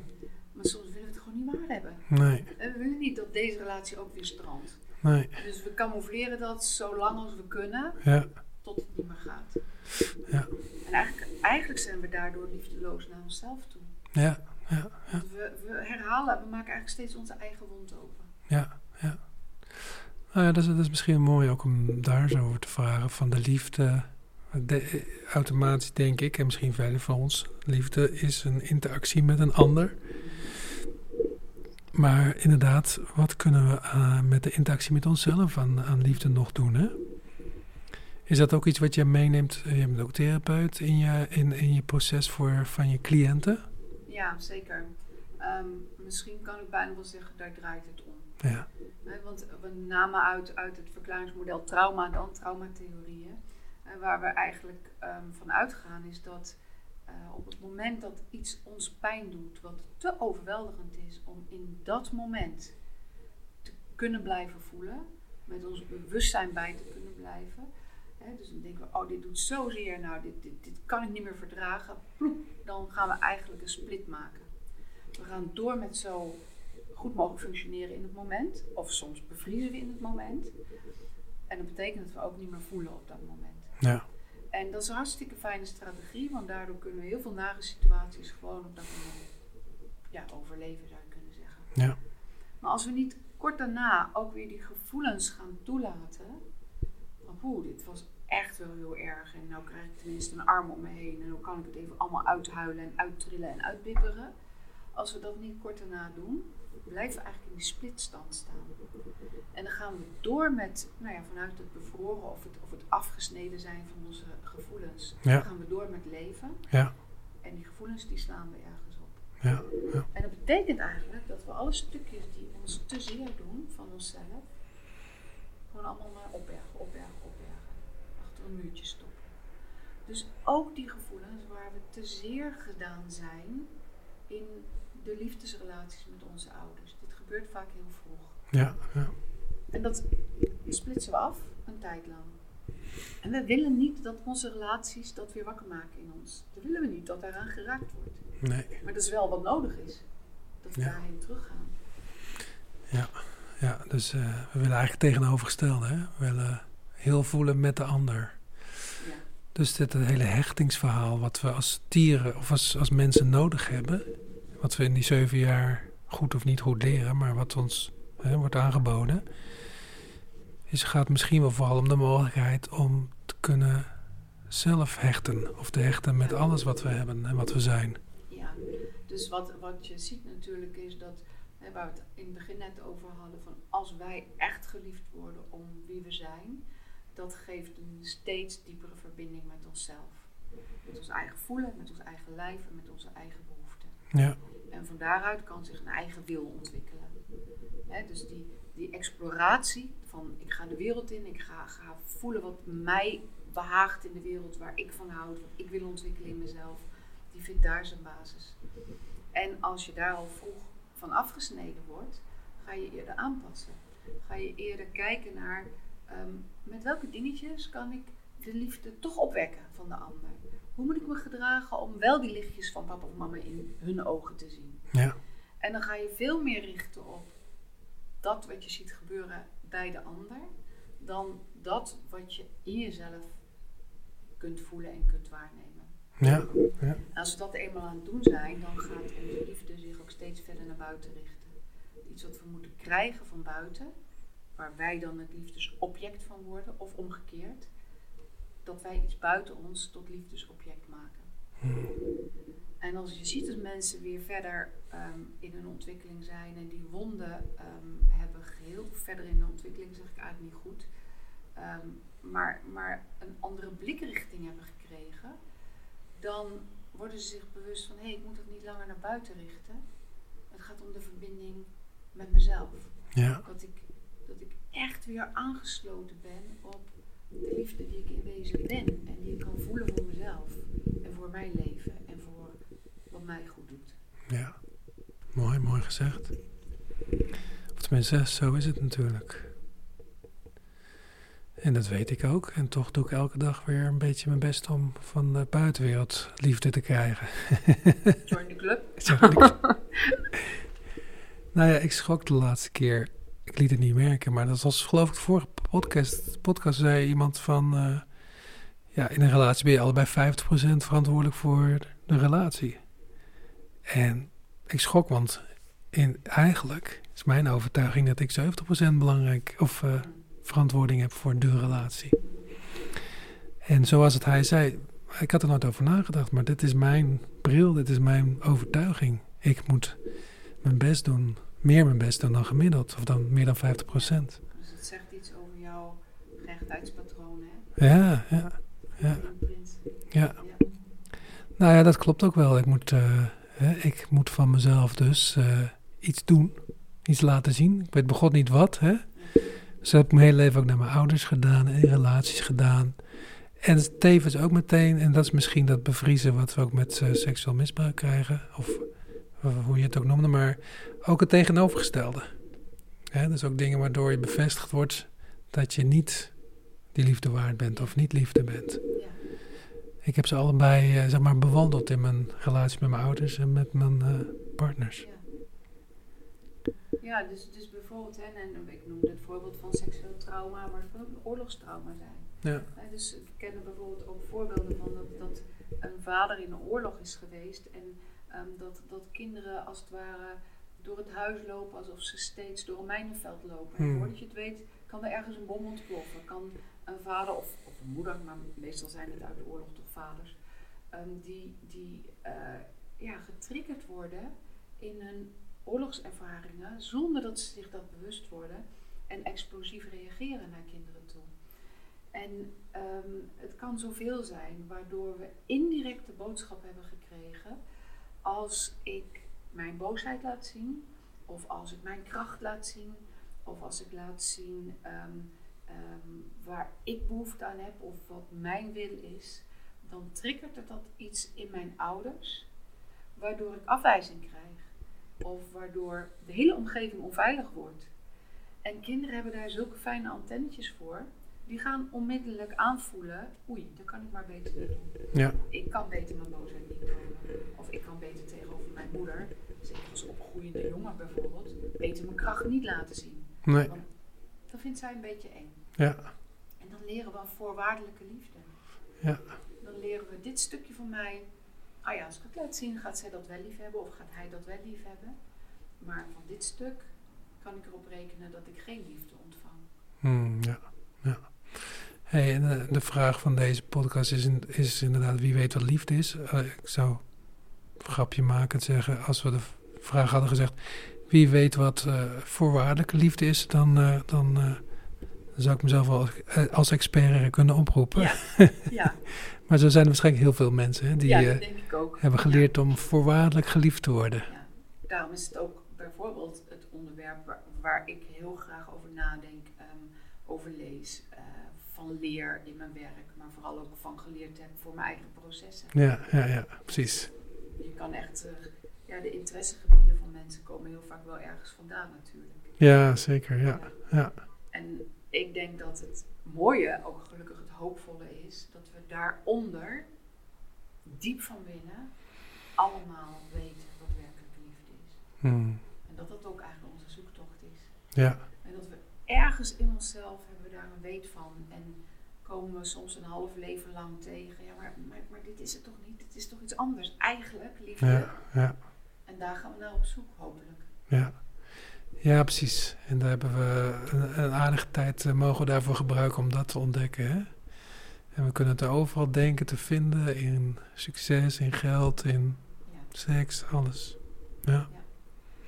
A: Maar soms willen we het gewoon niet waar hebben.
B: Nee.
A: En we willen niet dat deze relatie ook weer strandt.
B: Nee.
A: Dus we camoufleren dat zo lang als we kunnen,
B: ja.
A: tot het niet meer gaat.
B: Ja.
A: En eigenlijk, eigenlijk zijn we daardoor liefdeloos naar onszelf toe.
B: Ja, ja, ja.
A: We, we herhalen, we maken eigenlijk steeds onze eigen wond open.
B: Ja, ja. Nou ja, dat is, misschien mooi ook om daar zo over te vragen. Van de liefde, de, automatisch denk ik, en misschien verder van ons, liefde is een interactie met een ander. Maar inderdaad, wat kunnen we uh, met de interactie met onszelf aan, aan liefde nog doen? Hè? Is dat ook iets wat je meeneemt, je bent ook therapeut, in je, in, in je proces voor, van je cliënten?
A: Ja, zeker. Um, misschien kan ik bijna wel zeggen, daar draait het.
B: Ja.
A: Want we namen uit, uit het verklaringsmodel trauma dan, traumatheorieën. Waar we eigenlijk um, van uitgaan is dat uh, op het moment dat iets ons pijn doet, wat te overweldigend is om in dat moment te kunnen blijven voelen, met ons bewustzijn bij te kunnen blijven. Hè, dus dan denken we, oh dit doet zozeer, nou dit, dit, dit kan ik niet meer verdragen. Ploep, dan gaan we eigenlijk een split maken. We gaan door met zo goed mogelijk functioneren in het moment. Of soms bevriezen we in het moment. En dat betekent dat we ook niet meer voelen op dat moment.
B: Ja.
A: En dat is een hartstikke fijne strategie, want daardoor kunnen we heel veel nare situaties gewoon op dat moment ja, overleven, zou je kunnen zeggen.
B: Ja.
A: Maar als we niet kort daarna ook weer die gevoelens gaan toelaten, van oeh, dit was echt wel heel erg en nou krijg ik tenminste een arm om me heen en dan kan ik het even allemaal uithuilen en uittrillen en uitbibberen. Als we dat niet kort daarna doen, blijven we eigenlijk in die splitstand staan. En dan gaan we door met, nou ja, vanuit het bevroren of het, of het afgesneden zijn van onze gevoelens.
B: Ja.
A: Dan gaan we door met leven.
B: Ja.
A: En die gevoelens die slaan we ergens op.
B: Ja. ja.
A: En dat betekent eigenlijk dat we alle stukjes die ons te zeer doen van onszelf, gewoon allemaal maar opbergen, opbergen, opbergen. Achter een muurtje stoppen. Dus ook die gevoelens waar we te zeer gedaan zijn in de liefdesrelaties met onze ouders. Dit gebeurt vaak heel vroeg.
B: Ja, ja.
A: En dat splitsen we af een tijd lang. En we willen niet dat onze relaties dat weer wakker maken in ons. Dat willen we niet, dat daaraan geraakt wordt.
B: Nee.
A: Maar dat is wel wat nodig is. Dat we
B: Ja.
A: daarheen teruggaan.
B: Ja, ja dus eh, we willen eigenlijk tegenovergestelde. Hè? We willen heel voelen met de ander.
A: Ja.
B: Dus dit het hele hechtingsverhaal wat we als dieren of als, als mensen nodig hebben. Wat we in die zeven jaar goed of niet goed leren, maar wat ons hè, wordt aangeboden. Is, gaat misschien wel vooral om de mogelijkheid om te kunnen zelf hechten. Of te hechten met alles wat we hebben en wat we zijn.
A: Ja, dus wat, wat je ziet natuurlijk is dat, hè, waar we het in het begin net over hadden, van als wij echt geliefd worden om wie we zijn, dat geeft een steeds diepere verbinding met onszelf. Met ons eigen voelen, met ons eigen lijf en met onze eigen behoeften.
B: Ja,
A: En van daaruit kan zich een eigen wil ontwikkelen. Dus die, die exploratie van ik ga de wereld in, ik ga, ga voelen wat mij behaagt in de wereld, waar ik van houd, wat ik wil ontwikkelen in mezelf. die vindt daar zijn basis. En als je daar al vroeg van afgesneden wordt, ga je eerder aanpassen. Ga je eerder kijken naar ehm, met welke dingetjes kan ik de liefde toch opwekken van de ander. Hoe moet ik me gedragen om wel die lichtjes van papa of mama in hun ogen te zien?
B: Ja.
A: En dan ga je veel meer richten op dat wat je ziet gebeuren bij de ander, dan dat wat je in jezelf kunt voelen en kunt waarnemen.
B: Ja. ja.
A: Als we dat eenmaal aan het doen zijn, dan gaat onze liefde zich ook steeds verder naar buiten richten. Iets wat we moeten krijgen van buiten, waar wij dan het liefdesobject van worden, of omgekeerd, dat wij iets buiten ons tot liefdesobject maken.
B: Hmm.
A: En als je ziet dat mensen weer verder ehm, in hun ontwikkeling zijn en die wonden um, hebben geheeld, verder in de ontwikkeling zeg ik eigenlijk niet goed, ehm, maar, maar een andere blikrichting hebben gekregen, dan worden ze zich bewust van hé, hey, ik moet het niet langer naar buiten richten. Het gaat om de verbinding met mezelf.
B: Ja.
A: Dat, ik, dat ik echt weer aangesloten ben op de liefde die ik in wezen ben en die ik kan voelen voor mezelf en voor mijn leven en voor wat mij goed doet.
B: Ja, mooi, mooi gezegd. Of tenminste, zo is het natuurlijk. En dat weet ik ook. En toch doe ik elke dag weer een beetje mijn best om van de buitenwereld liefde te krijgen.
A: Join the club.
B: nou ja, ik schrok de laatste keer. Ik liet het niet merken, maar dat was geloof ik de vorige podcast. podcast zei iemand van... Uh, ja, in een relatie ben je allebei 50% verantwoordelijk voor de relatie. En ik schrok, want in, eigenlijk is mijn overtuiging dat ik 70% belangrijk... of uh, verantwoording heb voor de relatie. En zoals het hij zei, ik had er nooit over nagedacht, maar dit is mijn bril, dit is mijn overtuiging. Ik moet mijn best doen, meer mijn best doen dan gemiddeld, of dan meer dan 50 procent.
A: Dus het zegt iets over hè?
B: Ja, ja, ja. Ja. Nou ja, dat klopt ook wel. Ik moet, uh, hè, ik moet van mezelf dus uh, iets doen, iets laten zien. Ik weet begot niet wat, hè. Dus dat heb ik mijn hele leven ook naar mijn ouders gedaan, in relaties gedaan. En tevens ook meteen, en dat is misschien dat bevriezen wat we ook met uh, seksueel misbruik krijgen, of hoe je het ook noemde, maar ook het tegenovergestelde. Ja, dus ook dingen waardoor je bevestigd wordt dat je niet die liefde waard bent of niet liefde bent.
A: Ja.
B: Ik heb ze allebei uh, zeg maar bewandeld in mijn relatie met mijn ouders en met mijn uh, partners.
A: Ja. Ja, dus, dus bijvoorbeeld, hè, en ik noemde het voorbeeld van seksueel trauma, maar het kan ook een oorlogstrauma zijn.
B: Ja.
A: Dus we kennen bijvoorbeeld ook voorbeelden van dat, dat een vader in een oorlog is geweest en um, dat, dat kinderen als het ware door het huis lopen alsof ze steeds door een mijnenveld lopen. En
B: Hmm.
A: voordat je het weet, kan er ergens een bom ontploffen. Kan een vader of, een moeder, maar meestal zijn het uit de oorlog toch vaders, um, die, die uh, ja, getriggerd worden in hun oorlogservaringen zonder dat ze zich dat bewust worden en explosief reageren naar kinderen toe. En um, het kan zoveel zijn waardoor we indirect de boodschap hebben gekregen als ik mijn boosheid laat zien, of als ik mijn kracht laat zien, of als ik laat zien um, um, waar ik behoefte aan heb of wat mijn wil is, dan triggert het dat iets in mijn ouders, waardoor ik afwijzing krijg of waardoor de hele omgeving onveilig wordt. En kinderen hebben daar zulke fijne antennetjes voor. Die gaan onmiddellijk aanvoelen, oei, dat kan ik maar beter niet doen.
B: Ja.
A: Ik kan beter mijn boosheid niet tonen. Of ik kan beter tegenover mijn moeder, zeker als opgroeiende jongen bijvoorbeeld, beter mijn kracht niet laten zien.
B: Nee.
A: Want dat vindt zij een beetje eng.
B: Ja.
A: En dan leren we een voorwaardelijke liefde.
B: Ja.
A: Dan leren we dit stukje van mij ah ja, als ik het laat zien, gaat zij dat wel lief hebben of gaat hij dat wel lief hebben. Maar van dit stuk kan ik erop rekenen dat ik geen liefde ontvang.
B: Hmm, ja, ja. Hey, en de, de, vraag van deze podcast is, in, is inderdaad wie weet wat liefde is. Uh, ik zou een grapje maken en zeggen, als we de vraag hadden gezegd, wie weet wat uh, voorwaardelijke liefde is, dan, uh, dan, dan zou ik mezelf wel als expert kunnen oproepen.
A: Ja. ja.
B: Maar zo zijn er waarschijnlijk heel veel mensen hè, die
A: ja, dat denk ik ook.
B: hebben geleerd ja. om voorwaardelijk geliefd te worden.
A: Ja. Daarom is het ook bijvoorbeeld het onderwerp waar, waar ik heel graag over nadenk, um, over lees, uh, van leer in mijn werk, maar vooral ook van geleerd heb voor mijn eigen processen.
B: Ja, ja, ja precies.
A: kan echt, uh, ja, de interessegebieden van mensen komen heel vaak wel ergens vandaan natuurlijk.
B: Ja, zeker, ja. ja.
A: En ik denk dat het mooie, ook gelukkig het hoopvolle is, dat we daaronder, diep van binnen, allemaal weten wat werkelijk liefde is.
B: Hmm.
A: En dat dat ook eigenlijk onze zoektocht is.
B: Ja.
A: En dat we ergens in onszelf hebben we daar een weet van. En komen we soms een half leven lang tegen. Ja, maar, maar, maar dit is het toch niet? Dit is toch iets anders? Eigenlijk, liefde.
B: Ja, ja.
A: En daar gaan we naar op zoek, hopelijk.
B: Ja. Ja, precies. En daar hebben we een, een aardige tijd uh, mogen we daarvoor gebruiken om dat te ontdekken. Hè? En we kunnen het overal denken te vinden in succes, in geld, in
A: Ja.
B: seks, alles. Ja.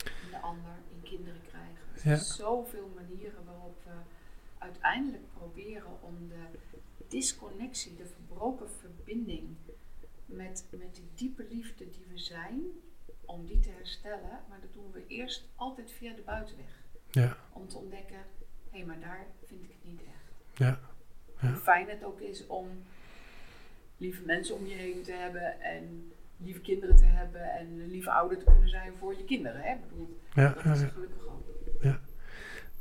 A: In de ander, in kinderen krijgen. Er
B: Ja.
A: zijn zoveel manieren waarop we uiteindelijk proberen om de disconnectie, de verbroken verbinding met, met die diepe liefde die we zijn, om die te herstellen. Maar dat doen we eerst altijd via de buitenweg.
B: Ja.
A: Om te ontdekken, hé, maar daar vind ik het niet echt.
B: Ja. Ja.
A: Hoe fijn het ook is om lieve mensen om je heen te hebben en lieve kinderen te hebben en een lieve ouder te kunnen zijn voor je kinderen. Hè? Ik bedoel,
B: Ja,
A: dat
B: ja,
A: is
B: ja.
A: gelukkig ook.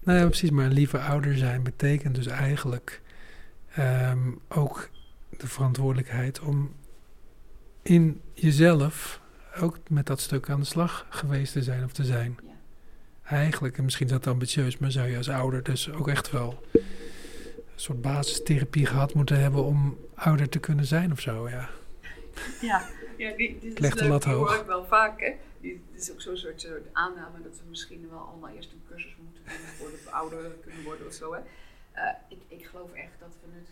B: Nou ja, precies. Maar een lieve ouder zijn betekent dus eigenlijk ehm, ook de verantwoordelijkheid om in jezelf ook met dat stuk aan de slag geweest te zijn of te zijn.
A: Ja.
B: Eigenlijk, en misschien is dat ambitieus, maar zou je als ouder dus ook echt wel een soort basistherapie gehad moeten hebben om ouder te kunnen zijn of zo, ja.
A: Ja, ja die, die
B: de lat
A: die hoor
B: hoog.
A: ik wel vaak. Hè? Die, dit is ook zo'n soort, soort aanname dat we misschien wel allemaal eerst een cursus moeten doen voordat we ouder kunnen worden of zo. Hè? Eh, ik, ik geloof echt dat we het,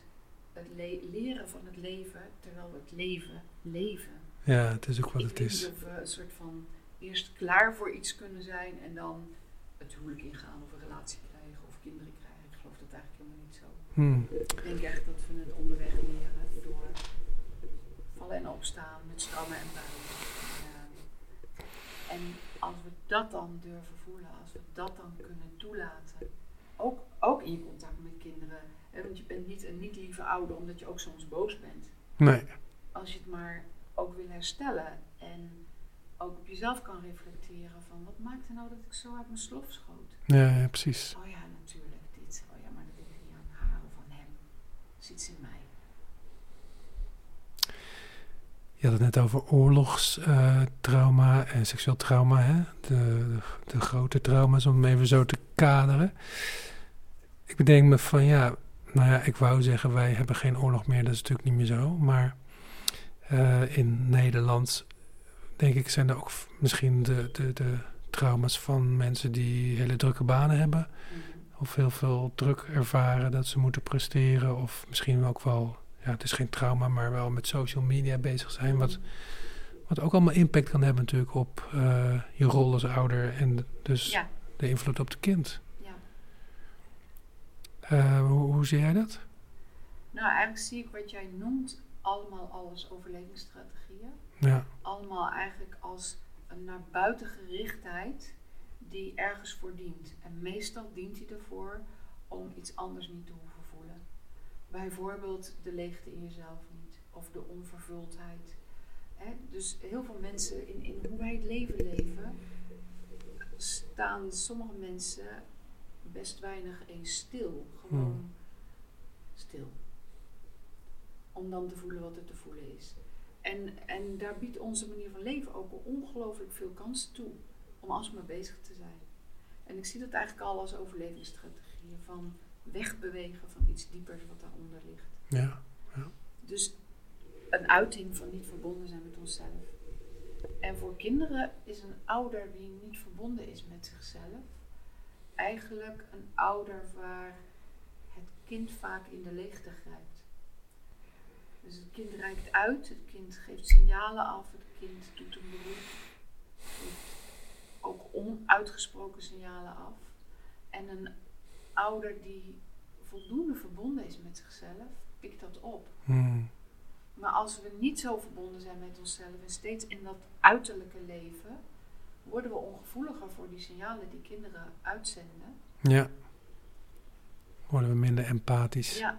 A: het le- leren van het leven terwijl we het leven leven.
B: Ja, het is ook wat
A: ik
B: het is.
A: of we een soort van eerst klaar voor iets kunnen zijn en dan het huwelijk ingaan of een relatie krijgen of kinderen krijgen. Ik geloof dat eigenlijk helemaal niet zo.
B: Hmm.
A: Ik denk echt dat we het onderweg leren door vallen en opstaan met stromen en buien. En, eh, en als we dat dan durven voelen, als we dat dan kunnen toelaten, ook, ook in je contact met kinderen. Hè, want je bent niet een niet lieve ouder omdat je ook soms boos bent.
B: Nee,
A: Als je het maar ook wil herstellen en ook op jezelf kan reflecteren van wat maakte nou dat ik zo uit mijn slof schoot?
B: ja, ja, precies.
A: Oh ja, natuurlijk dit. Oh ja, maar dat ligt niet aan haar of aan hem. Dat is iets in mij.
B: Je had het net over oorlogstrauma en seksueel trauma, hè? De, de, de grote trauma's, om even zo te kaderen. Ik bedenk me van, ja, nou ja, ik wou zeggen, wij hebben geen oorlog meer, dat is natuurlijk niet meer zo. Maar eh, in Nederland, denk ik, zijn er ook misschien de, de, de trauma's van mensen die hele drukke banen hebben. Of heel veel druk ervaren dat ze moeten presteren. Of misschien ook wel, ja, het is geen trauma, maar wel met social media bezig zijn. Wat, wat ook allemaal impact kan hebben natuurlijk op eh, je rol als ouder. En dus
A: Ja,
B: de invloed op het kind.
A: ja.
B: Eh, hoe, hoe zie jij dat?
A: Nou, eigenlijk zie ik wat jij noemt allemaal als overlevingsstrategieën.
B: Ja,
A: Allemaal eigenlijk als een naar buiten gerichtheid die ergens voor dient. En meestal dient die ervoor om iets anders niet te hoeven voelen. Bijvoorbeeld de leegte in jezelf niet. Of de onvervuldheid. Hè? Dus heel veel mensen in, in hoe wij het leven leven, staan sommige mensen best weinig eens stil. Gewoon
B: Hmm.
A: stil. Om dan te voelen wat er te voelen is. En, en daar biedt onze manier van leven ook ongelooflijk veel kansen toe om alsmaar bezig te zijn. En ik zie dat eigenlijk al als overlevingsstrategieën van wegbewegen van iets diepers wat daaronder ligt.
B: ja,
A: Dus een uiting van niet verbonden zijn met onszelf. En voor kinderen is een ouder die niet verbonden is met zichzelf eigenlijk een ouder waar het kind vaak in de leegte grijpt. Dus het kind reikt uit, het kind geeft signalen af, het kind doet een beroep, ook onuitgesproken signalen af. En een ouder die voldoende verbonden is met zichzelf, pikt dat op.
B: Hmm.
A: Maar als we niet zo verbonden zijn met onszelf en steeds in dat uiterlijke leven, worden we ongevoeliger voor die signalen die kinderen uitzenden.
B: ja. Worden we minder empathisch.
A: Ja.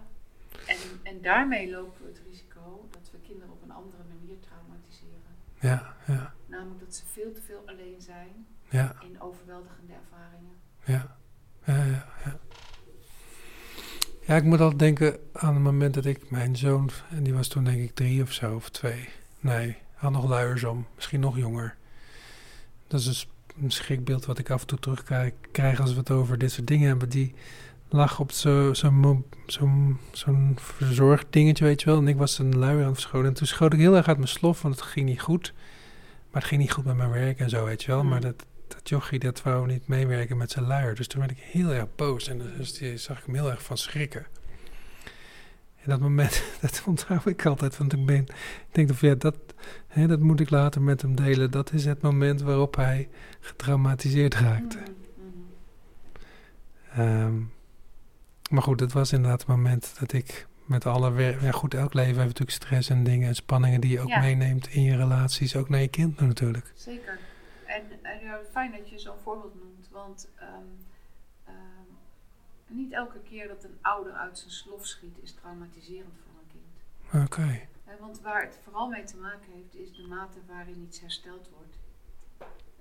A: En, en daarmee lopen we het risico dat we kinderen op een andere manier traumatiseren.
B: Ja, ja.
A: Namelijk dat ze veel te veel alleen zijn
B: Ja,
A: in overweldigende ervaringen.
B: ja. Ja, ja, ja. Ja, ik moet altijd denken aan het moment dat ik mijn zoon, en die was toen denk ik drie of zo, of twee. Nee, had nog luiers om, misschien nog jonger. Dat is een s- een schrikbeeld wat ik af en toe terugkrijg krijg als we het over dit soort dingen hebben. Die lag op zo- zo'n mo- zo'n zo'n verzorgd dingetje, weet je wel. En ik was een luier aan het verschonen. En toen schoot ik heel erg uit mijn slof, want het ging niet goed. Maar het ging niet goed met mijn werk en zo, weet je wel. Maar
A: Mm.
B: dat, dat jochie, dat wou niet meewerken met zijn luier. Dus toen werd ik heel erg boos. En dus die zag ik hem heel erg van schrikken. En dat moment, dat onthoud ik altijd. Want ik, ben, ik denk van ja, dat, hè, dat moet ik later met hem delen. Dat is het moment waarop hij getraumatiseerd raakte.
A: Mhm, mhm.
B: Ehm, maar goed, dat was inderdaad het moment dat ik met alle werk... Ja goed, elk leven heeft natuurlijk stress en dingen en spanningen die je ook
A: Ja.
B: meeneemt in je relaties. Ook naar je kind natuurlijk.
A: Zeker. En, en ja, fijn dat je zo'n voorbeeld noemt, want ehm, ehm, niet elke keer dat een ouder uit zijn slof schiet is traumatiserend voor een kind.
B: Oké.
A: Want waar het vooral mee te maken heeft, is de mate waarin iets hersteld wordt.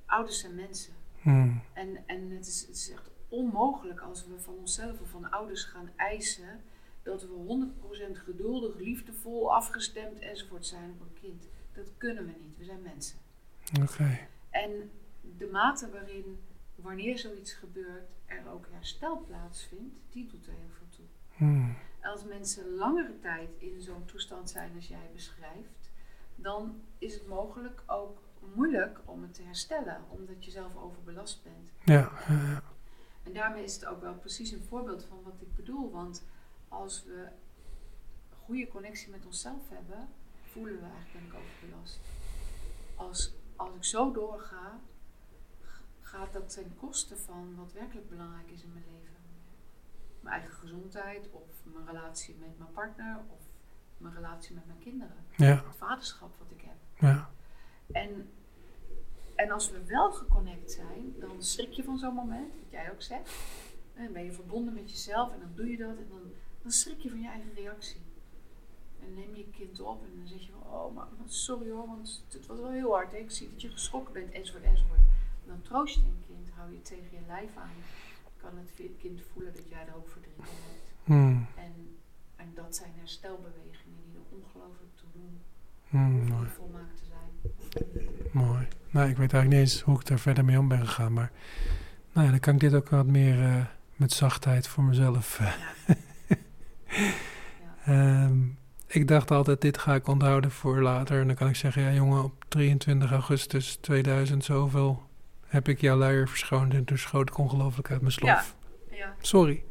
A: Ouders zijn mensen.
B: Hmm.
A: En, en het, is, het is echt onmogelijk als we van onszelf of van ouders gaan eisen dat we 100% geduldig, liefdevol, afgestemd enzovoort zijn op een kind. Dat kunnen we niet. We zijn mensen.
B: Oké.
A: En de mate waarin, wanneer zoiets gebeurt, er ook herstel plaatsvindt, die doet er heel veel toe.
B: Hmm.
A: Als mensen langere tijd in zo'n toestand zijn als jij beschrijft, dan is het mogelijk ook moeilijk om het te herstellen, omdat je zelf overbelast bent.
B: Ja, ja, ja.
A: En daarmee is het ook wel precies een voorbeeld van wat ik bedoel. Want als we een goede connectie met onszelf hebben, voelen we eigenlijk ben ik overbelast. Als, als ik zo doorga, gaat dat ten koste van wat werkelijk belangrijk is in mijn leven. Mijn eigen gezondheid, of mijn relatie met mijn partner, of mijn relatie met mijn kinderen.
B: ja,
A: Het vaderschap wat ik heb.
B: ja.
A: En, en als we wel geconnect zijn, dan schrik je van zo'n moment, wat jij ook zegt. En dan ben je verbonden met jezelf en dan doe je dat en dan, dan schrik je van je eigen reactie. En neem je kind op en dan zeg je van, oh, maar sorry hoor, want het was wel heel hard. Hè? Ik zie dat je geschrokken bent, enzovoort, enzovoort. En dan troost je een kind, hou je tegen je lijf aan. Kan het kind voelen dat jij er ook verdriet om hebt.
B: Hmm.
A: En, en dat zijn herstelbewegingen die er ongelooflijk toe doen
B: Hmm,
A: om
B: mooi,
A: niet volmaakt te zijn.
B: mooi. Nou, ik weet eigenlijk niet eens hoe ik daar verder mee om ben gegaan. Maar nou ja, dan kan ik dit ook wat meer eh, met zachtheid voor mezelf. eh.
A: Ja.
B: Ehm, ik dacht altijd, dit ga ik onthouden voor later. En dan kan ik zeggen, ja jongen, op 23 augustus 2000 zoveel heb ik jouw luier verschoond. En toen schoot ik ongelooflijk uit mijn slof.
A: Ja.
B: Sorry.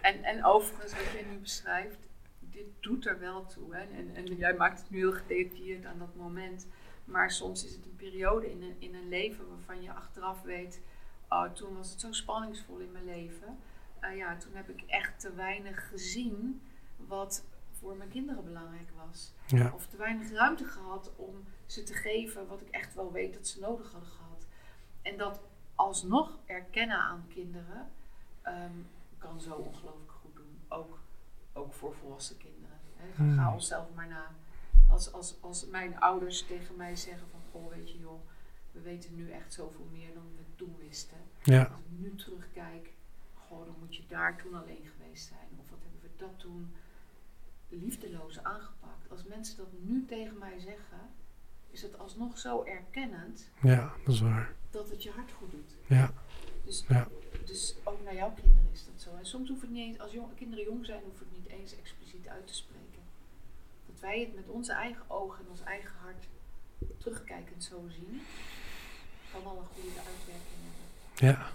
A: En, en overigens, wat jij nu beschrijft, dit doet er wel toe. Hè? En, en jij maakt het nu heel gedetailleerd aan dat moment. Maar soms is het een periode in een, in een leven waarvan je achteraf weet... Oh, toen was het zo spanningsvol in mijn leven. Eh, ja, toen heb ik echt te weinig gezien wat voor mijn kinderen belangrijk was.
B: Ja,
A: Of te weinig ruimte gehad om ze te geven wat ik echt wel weet dat ze nodig hadden gehad. En dat alsnog erkennen aan kinderen ehm, kan zo ongelooflijk goed doen. Ook, ook voor volwassen kinderen. Hè. Ga,
B: Hmm.
A: ga onszelf maar na. Als, als, als mijn ouders tegen mij zeggen van, goh weet je joh, we weten nu echt zoveel meer dan we toen wisten.
B: ja,
A: Als ik nu terugkijk, goh, dan moet je daar toen alleen geweest zijn. Of wat hebben we dat toen liefdeloos aangepakt. Als mensen dat nu tegen mij zeggen, is het alsnog zo erkennend
B: ja, dat is waar.
A: dat het je hart goed doet.
B: Ja,
A: Dus,
B: Ja.
A: dus ook naar jouw kinderen is dat zo. En soms hoeft het niet eens, als jong, kinderen jong zijn, hoeft het niet eens expliciet uit te spreken. Dat wij het met onze eigen ogen en ons eigen hart terugkijkend zo zien, kan al een goede uitwerking hebben.
B: ja.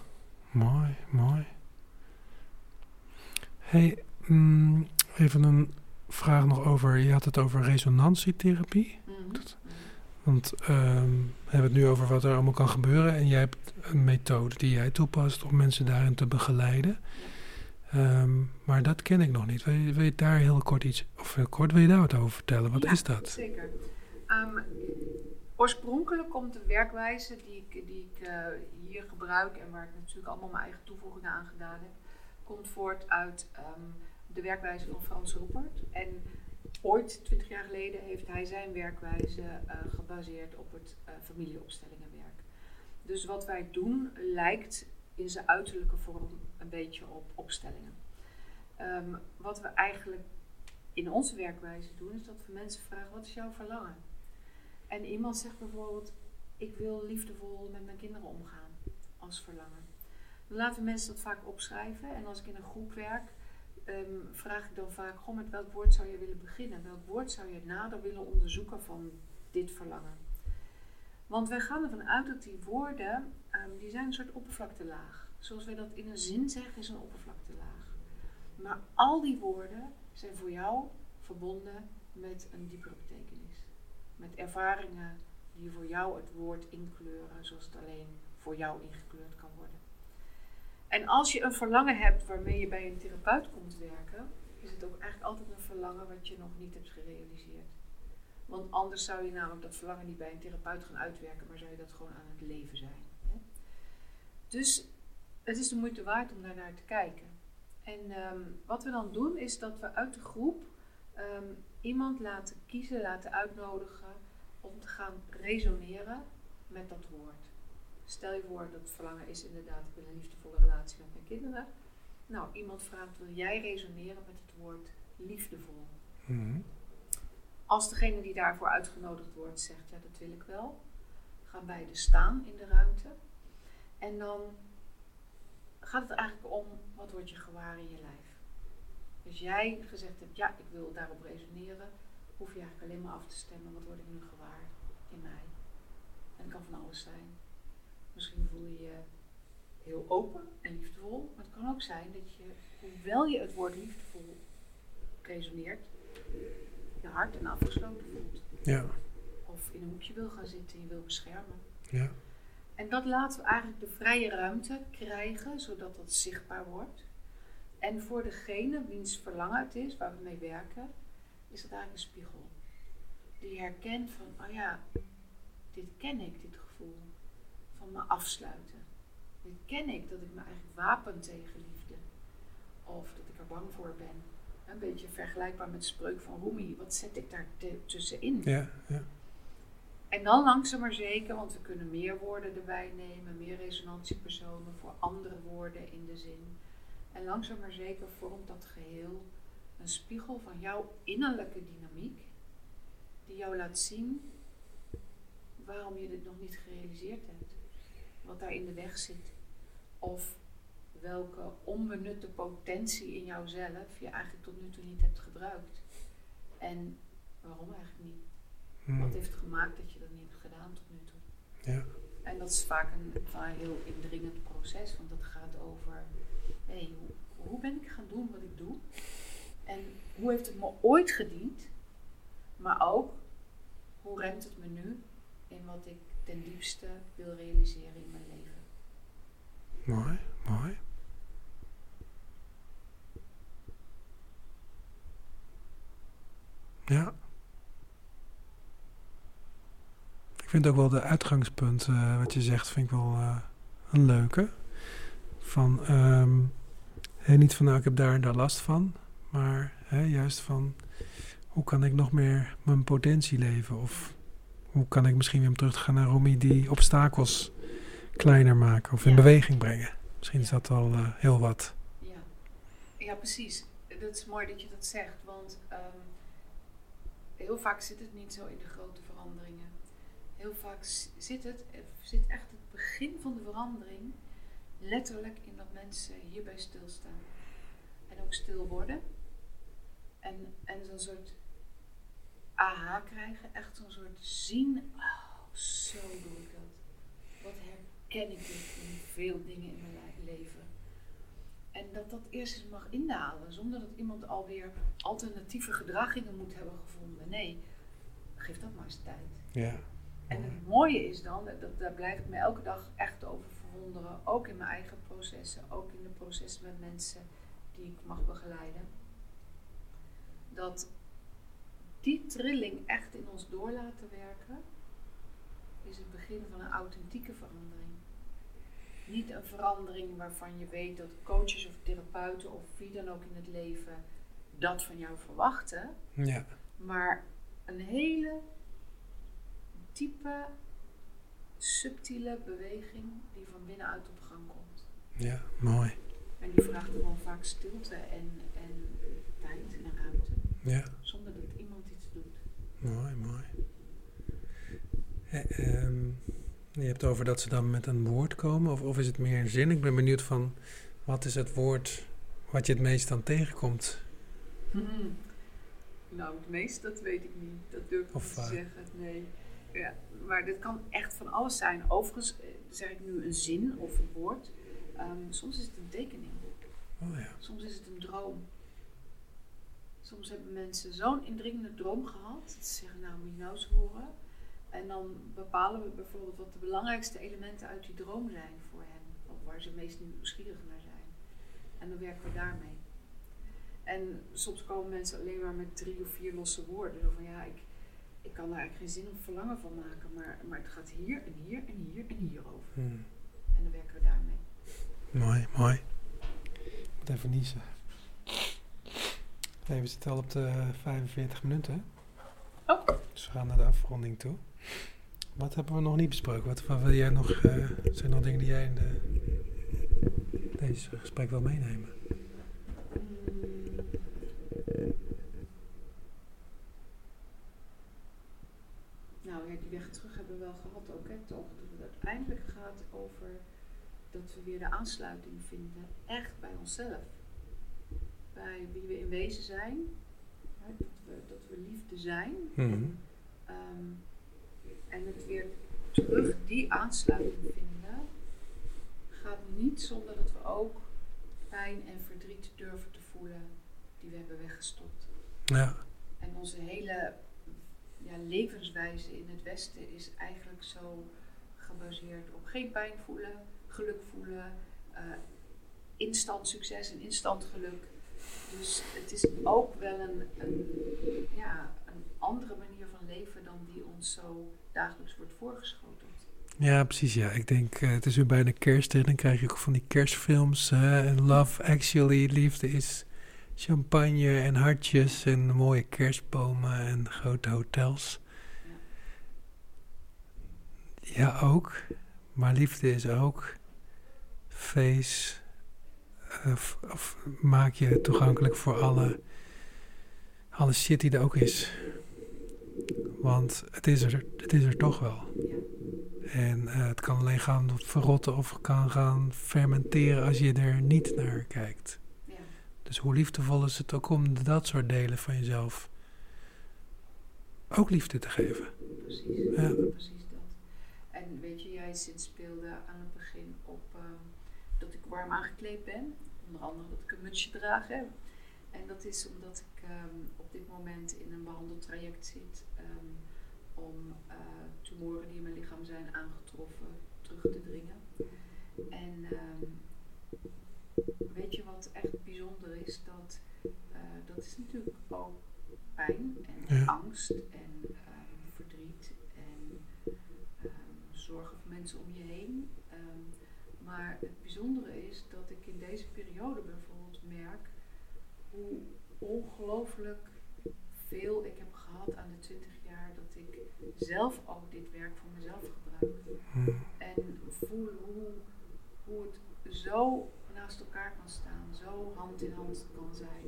B: Mooi, mooi. hey, mm, even een vraag nog over, je had het over resonantietherapie.
A: Mhm.
B: Want ehm, we hebben het nu over wat er allemaal kan gebeuren. En jij hebt een methode die jij toepast om mensen daarin te begeleiden. Ehm, maar dat ken ik nog niet. Wil je, wil je daar heel kort iets, of heel kort, wil je daar wat over vertellen? Wat
A: Ja,
B: is dat?
A: Zeker. Ehm, oorspronkelijk komt de werkwijze die ik, die ik eh, hier gebruik en waar ik natuurlijk allemaal mijn eigen toevoegingen aan gedaan heb, komt voort uit ehm, de werkwijze van Frans Ruppert. En ooit, 20 jaar geleden, heeft hij zijn werkwijze uh, gebaseerd op het uh, familieopstellingenwerk. Dus wat wij doen lijkt in zijn uiterlijke vorm een beetje op opstellingen. Um, wat we eigenlijk in onze werkwijze doen, is dat we mensen vragen: wat is jouw verlangen? En iemand zegt bijvoorbeeld: ik wil liefdevol met mijn kinderen omgaan als verlangen. Dan laten mensen dat vaak opschrijven. En als ik in een groep werk, um, vraag ik dan vaak: met welk woord zou je willen beginnen? Welk woord zou je nader willen onderzoeken van dit verlangen? Want wij gaan ervan uit dat die woorden, um, die zijn een soort oppervlaktelaag. Zoals wij dat in een zin zeggen, is een oppervlaktelaag. Maar al die woorden zijn voor jou verbonden met een diepere betekenis. Met ervaringen die voor jou het woord inkleuren zoals het alleen voor jou ingekleurd kan worden. En als je een verlangen hebt waarmee je bij een therapeut komt werken, is het ook eigenlijk altijd een verlangen wat je nog niet hebt gerealiseerd. Want anders zou je namelijk dat verlangen niet bij een therapeut gaan uitwerken, maar zou je dat gewoon aan het leven zijn. Hè? Dus het is de moeite waard om daar naar te kijken. En ehm, wat we dan doen is dat we uit de groep ehm, iemand laten kiezen, laten uitnodigen om te gaan resoneren met dat woord. Stel je voor dat verlangen is inderdaad, ik wil een liefdevolle relatie met mijn kinderen. Nou, iemand vraagt, wil jij resoneren met het woord liefdevol? Mhm. Als degene die daarvoor uitgenodigd wordt zegt, ja dat wil ik wel, gaan beide staan in de ruimte. En dan gaat het eigenlijk om, wat wordt je gewaar in je lijf? Dus jij gezegd hebt, ja ik wil daarop resoneren, hoef je eigenlijk alleen maar af te stemmen, wat word ik nu gewaar in mij? En het kan van alles zijn. Misschien voel je je heel open en liefdevol, maar het kan ook zijn dat je, hoewel je het woord liefdevol resoneert, je hart en afgesloten voelt.
B: Ja.
A: Of in een hoekje wil gaan zitten en je wil beschermen.
B: Ja.
A: En dat laten we eigenlijk de vrije ruimte krijgen, zodat dat zichtbaar wordt. En voor degene wiens verlangen het is, waar we mee werken, is dat eigenlijk een spiegel. Die herkent van, oh ja, dit ken ik, dit gevoel. Van me afsluiten. Dit ken ik, dat ik me eigenlijk wapen tegen liefde. Of dat ik er bang voor ben. Een beetje vergelijkbaar met de spreuk van Rumi. Wat zet ik daar tussenin?
B: Ja, ja.
A: En dan langzaam maar zeker, want we kunnen meer woorden erbij nemen, meer resonantiepersonen voor andere woorden in de zin. En langzaam maar zeker vormt dat geheel een spiegel van jouw innerlijke dynamiek, die jou laat zien waarom je dit nog niet gerealiseerd hebt, wat daar in de weg zit, of welke onbenutte potentie in jouzelf je eigenlijk tot nu toe niet hebt gebruikt. En waarom eigenlijk niet? Hmm. Wat heeft gemaakt dat je dat niet hebt gedaan tot nu toe?
B: Ja.
A: En dat is vaak een, een heel indringend proces, want dat gaat over hey, hoe, hoe ben ik gaan doen wat ik doe? En hoe heeft het me ooit gediend? Maar ook, hoe remt het me nu in wat ik ten diepste wil realiseren in mijn leven?
B: Mooi, mooi. Ja. Ik vind ook wel de uitgangspunt, uh, wat je zegt, vind ik wel uh, een leuke. Van, um, niet van nou, ik heb daar en daar last van, maar juist van hoe kan ik nog meer mijn potentie leven? Of hoe kan ik misschien weer om terug gaan naar Romy die obstakels kleiner maken of in beweging brengen? Misschien is dat al uh, heel wat.
A: Ja. ja, precies. Dat is mooi dat je dat zegt, want um, heel vaak zit het niet zo in de grote veranderingen. Heel vaak zit het, zit echt het begin van de verandering letterlijk in dat mensen hierbij stilstaan. En ook stil worden. En, en zo'n soort aha krijgen. Echt zo'n soort zien. Oh, zo doe ik dat. Wat herken ik dit in veel dingen in mijn leven. En dat dat eerst eens mag indalen. Zonder dat iemand alweer alternatieve gedragingen moet hebben gevonden. Nee, geef dat maar eens tijd.
B: Ja.
A: En het mooie is dan, dat, daar blijf ik me elke dag echt over verwonderen. Ook in mijn eigen processen. Ook in de processen met mensen die ik mag begeleiden. Dat die trilling echt in ons door laten werken, is het begin van een authentieke verandering. Niet een verandering waarvan je weet dat coaches of therapeuten of wie dan ook in het leven dat van jou verwachten.
B: Ja.
A: Maar een hele diepe, subtiele beweging die van binnenuit op gang komt.
B: Ja, mooi.
A: En die vraagt gewoon vaak stilte en, en tijd en ruimte.
B: Ja.
A: Zonder dat iemand iets doet.
B: Mooi, mooi. Eh, je hebt over dat ze dan met een woord komen, of, of is het meer een zin? Ik ben benieuwd van, wat is het woord wat je het meest dan tegenkomt?
A: Hmm. Nou, het meest, dat weet ik niet. Dat durf ik
B: Of
A: niet te
B: vaak.
A: zeggen. Nee. Ja, maar dit kan echt van alles zijn. Overigens eh, zeg ik nu een zin of een woord. Ehm, soms is het een tekening.
B: Oh ja.
A: Soms is het een droom. Soms hebben mensen zo'n indringende droom gehad. Dat ze zeggen, nou moet je nou eens horen. En dan bepalen we bijvoorbeeld wat de belangrijkste elementen uit die droom zijn voor hen. Of waar ze meest nieuwsgierig naar zijn. En dan werken we daarmee. En soms komen mensen alleen maar met drie of vier losse woorden. Zo van ja, ik, ik kan daar eigenlijk geen zin of verlangen van maken. Maar, maar het gaat hier en hier en hier en hier over.
B: Hmm.
A: En dan werken we daarmee.
B: Mooi, mooi. Ik moet even niezen. We zitten al op de 45 minuten.
A: Oh.
B: Dus we gaan naar de afronding toe. Wat hebben we nog niet besproken? Wat, wat wil jij nog, eh, zijn er nog dingen die jij in de, deze gesprek wil meenemen?
A: Nou ja, die weg terug hebben we wel gehad ook, hè, toch? Dat het uiteindelijk gaat over dat we weer de aansluiting vinden, echt bij onszelf. Bij wie we in wezen zijn, hè, dat, we, dat we liefde zijn.
B: Mhm.
A: Ehm, en het weer terug die aansluiting vinden, gaat niet zonder dat we ook pijn en verdriet durven te voelen die we hebben weggestopt.
B: Ja,
A: En onze hele ja, levenswijze in het Westen is eigenlijk zo gebaseerd op geen pijn voelen, geluk voelen, eh, instant succes en instant geluk. Dus het is ook wel een, een, ja, een andere manier van leven dan die ons zo dagelijks wordt voorgeschoteld.
B: ja precies. Ja. Ik denk, eh, het is weer bijna kerst. Hè? Dan krijg je ook van die kerstfilms. en Love Actually, liefde is champagne en hartjes en mooie kerstbomen en grote hotels. Ja, ook. Maar liefde is ook feest. Of, maak je toegankelijk voor alle, alle shit die er ook is. Want het is er, het is er toch wel. En eh, het kan alleen gaan verrotten of kan gaan fermenteren als je er niet naar kijkt.
A: Ja.
B: Dus hoe liefdevol is het ook om dat soort delen van jezelf ook liefde te geven.
A: Precies,
B: Ja.
A: precies dat. En weet je, jij speelde aan het begin op ehm, dat ik warm aangekleed ben. Onder andere dat ik een mutsje draag. Hè. En dat is omdat ik ehm, op dit moment in een behandeltraject zit ehm, om eh, tumoren die in mijn lichaam zijn aangetroffen terug te dringen. En ehm, weet je wat echt bijzonder is? Dat, eh, dat is natuurlijk ook pijn en
B: Ja.
A: angst en verdriet en zorgen voor mensen om je heen. Maar het bijzondere is dat ik in deze periode hoe ongelooflijk veel ik heb gehad aan de 20 jaar dat ik zelf ook dit werk voor mezelf gebruik. En voel hoe, hoe het zo naast elkaar kan staan, zo hand in hand kan zijn.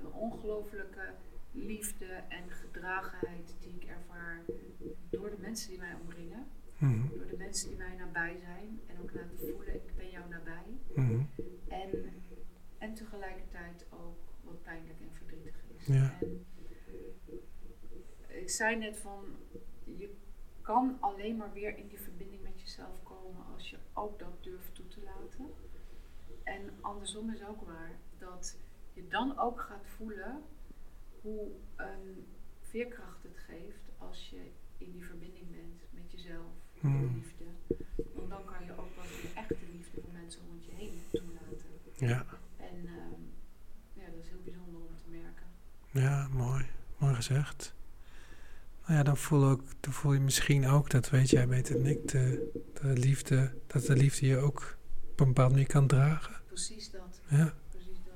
A: Een ongelooflijke liefde en gedragenheid die ik ervaar door de mensen die mij omringen,
B: Mhm.
A: door de mensen die mij nabij zijn en ook laten voelen, ik ben jou nabij.
B: Mhm.
A: En, en tegelijkertijd ook wat pijnlijk en verdrietig is.
B: Ja.
A: En ik zei net van, je kan alleen maar weer in die verbinding met jezelf komen als je ook dat durft toe te laten. En andersom is ook waar, dat je dan ook gaat voelen hoe een veerkracht het geeft als je in die verbinding bent met jezelf, met
B: Hmm.
A: liefde. Want dan kan je ook wel de echte liefde voor mensen rond je heen toelaten.
B: Ja.
A: En ehm, ja, dat is heel bijzonder om te merken.
B: Ja, mooi. Mooi gezegd. Nou ja, dan voel, ook, dan voel je misschien ook, dat weet jij beter dan ik, de, de liefde, dat de liefde je ook op een bepaalde manier kan dragen.
A: Precies dat,
B: Ja,
A: precies dat.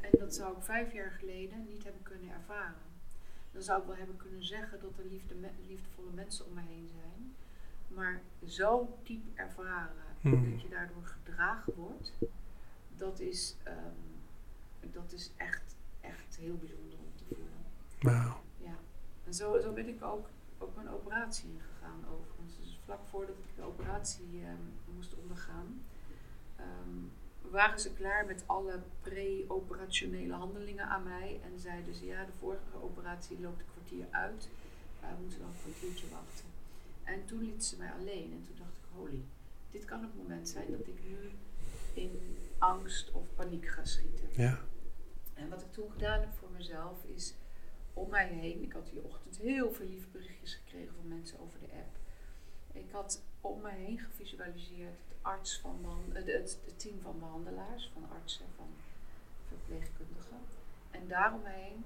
A: En dat zou ik vijf jaar geleden niet hebben kunnen ervaren. dan zou ik wel hebben kunnen zeggen dat er liefde, liefdevolle mensen om me heen zijn. Maar zo diep ervaren
B: Hmm.
A: dat je daardoor gedragen wordt, dat is, ehm, dat is echt, echt heel bijzonder om te voelen.
B: Wauw.
A: Ja. En zo, zo ben ik ook op mijn operatie ingegaan overigens. Dus vlak voordat ik de operatie ehm, moest ondergaan, ehm, waren ze klaar met alle pre-operationele handelingen aan mij. En zeiden ze, ja, de vorige operatie loopt een kwartier uit. Uh, we moeten nog een kwartiertje wachten. En toen liet ze mij alleen. En toen dacht ik, holy, dit kan het moment zijn dat ik nu in angst of paniek ga schieten.
B: Ja.
A: En wat ik toen gedaan heb voor mezelf is om mij heen. Ik had die ochtend heel veel lieve berichtjes gekregen van mensen over de app. Ik had om mij heen gevisualiseerd het, arts van het, het team van behandelaars, van artsen, van verpleegkundigen. En daaromheen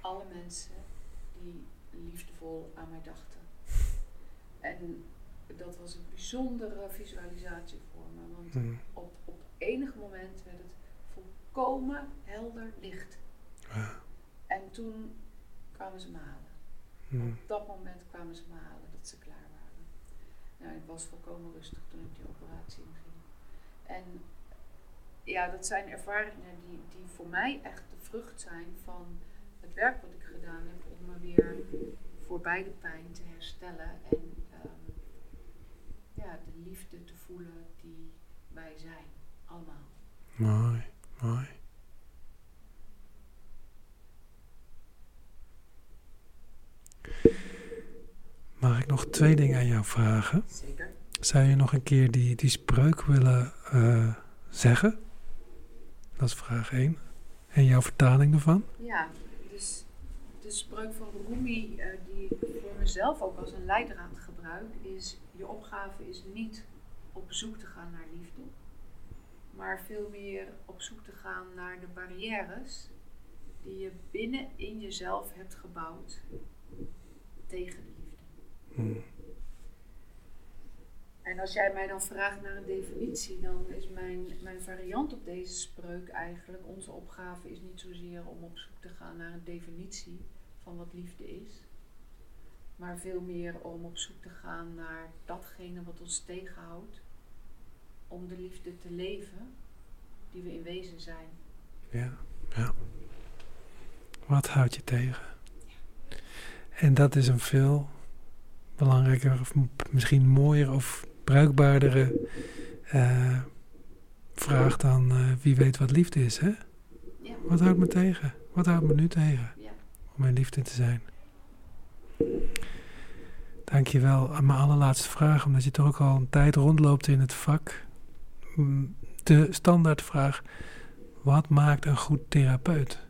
A: alle mensen die liefdevol aan mij dachten. En dat was een bijzondere visualisatie voor me. Want
B: Hmm.
A: op, op enig moment werd het volkomen helder licht. En toen kwamen ze me halen.
B: Hmm.
A: Op dat moment kwamen ze me halen dat ze klaar waren. Nou, ik was volkomen rustig toen ik die operatie inging. En ja, dat zijn ervaringen die, die voor mij echt de vrucht zijn van het werk wat ik gedaan heb om me weer voorbij de pijn te herstellen en ehm, ja, de liefde te voelen die wij zijn, allemaal.
B: Mooi, mooi. Mag ik nog twee dingen aan jou vragen?
A: Zeker.
B: Zou je nog een keer die, die spreuk willen eh, zeggen? Dat is vraag 1. En jouw vertaling ervan?
A: Ja, dus de spreuk van Rumi, eh, die ik voor mezelf ook als een leidraad gebruik, is: je opgave is niet op zoek te gaan naar liefde, maar veel meer op zoek te gaan naar de barrières die je binnen in jezelf hebt gebouwd tegen de liefde.
B: Hmm.
A: En als jij mij dan vraagt naar een definitie, dan is mijn, mijn variant op deze spreuk eigenlijk: onze opgave is niet zozeer om op zoek te gaan naar een definitie van wat liefde is, maar veel meer om op zoek te gaan naar datgene wat ons tegenhoudt om de liefde te leven die we in wezen zijn.
B: Ja, ja. Wat houdt je tegen? En dat is een veel belangrijker, of misschien mooier of bruikbaardere eh, vraag dan eh, wie weet wat liefde is, hè?
A: Ja,
B: Wat houdt me tegen? Wat houdt me nu tegen
A: ja.
B: om mijn liefde te zijn? Dankjewel. En mijn allerlaatste vraag, omdat je toch ook al een tijd rondloopt in het vak. De standaardvraag, wat maakt een goed therapeut?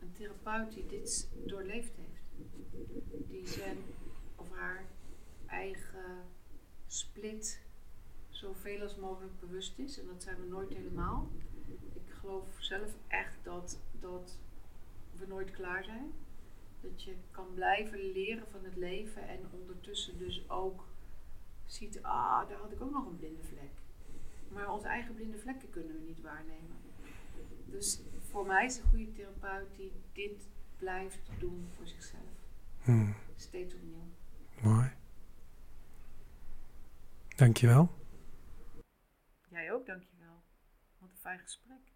A: Een therapeut die dit doorleefd heeft. Die zijn of haar eigen split zoveel als mogelijk bewust is. En dat zijn we nooit helemaal. Ik geloof zelf echt dat, dat we nooit klaar zijn. Dat je kan blijven leren van het leven en ondertussen dus ook ziet, ah, daar had ik ook nog een blinde vlek. Maar onze eigen blinde vlekken kunnen we niet waarnemen. Dus voor mij is een goede therapeut die dit blijft doen voor zichzelf.
B: Hmm,
A: Steeds opnieuw.
B: mooi. Dankjewel.
A: Jij ook, dankjewel. Wat een fijn gesprek.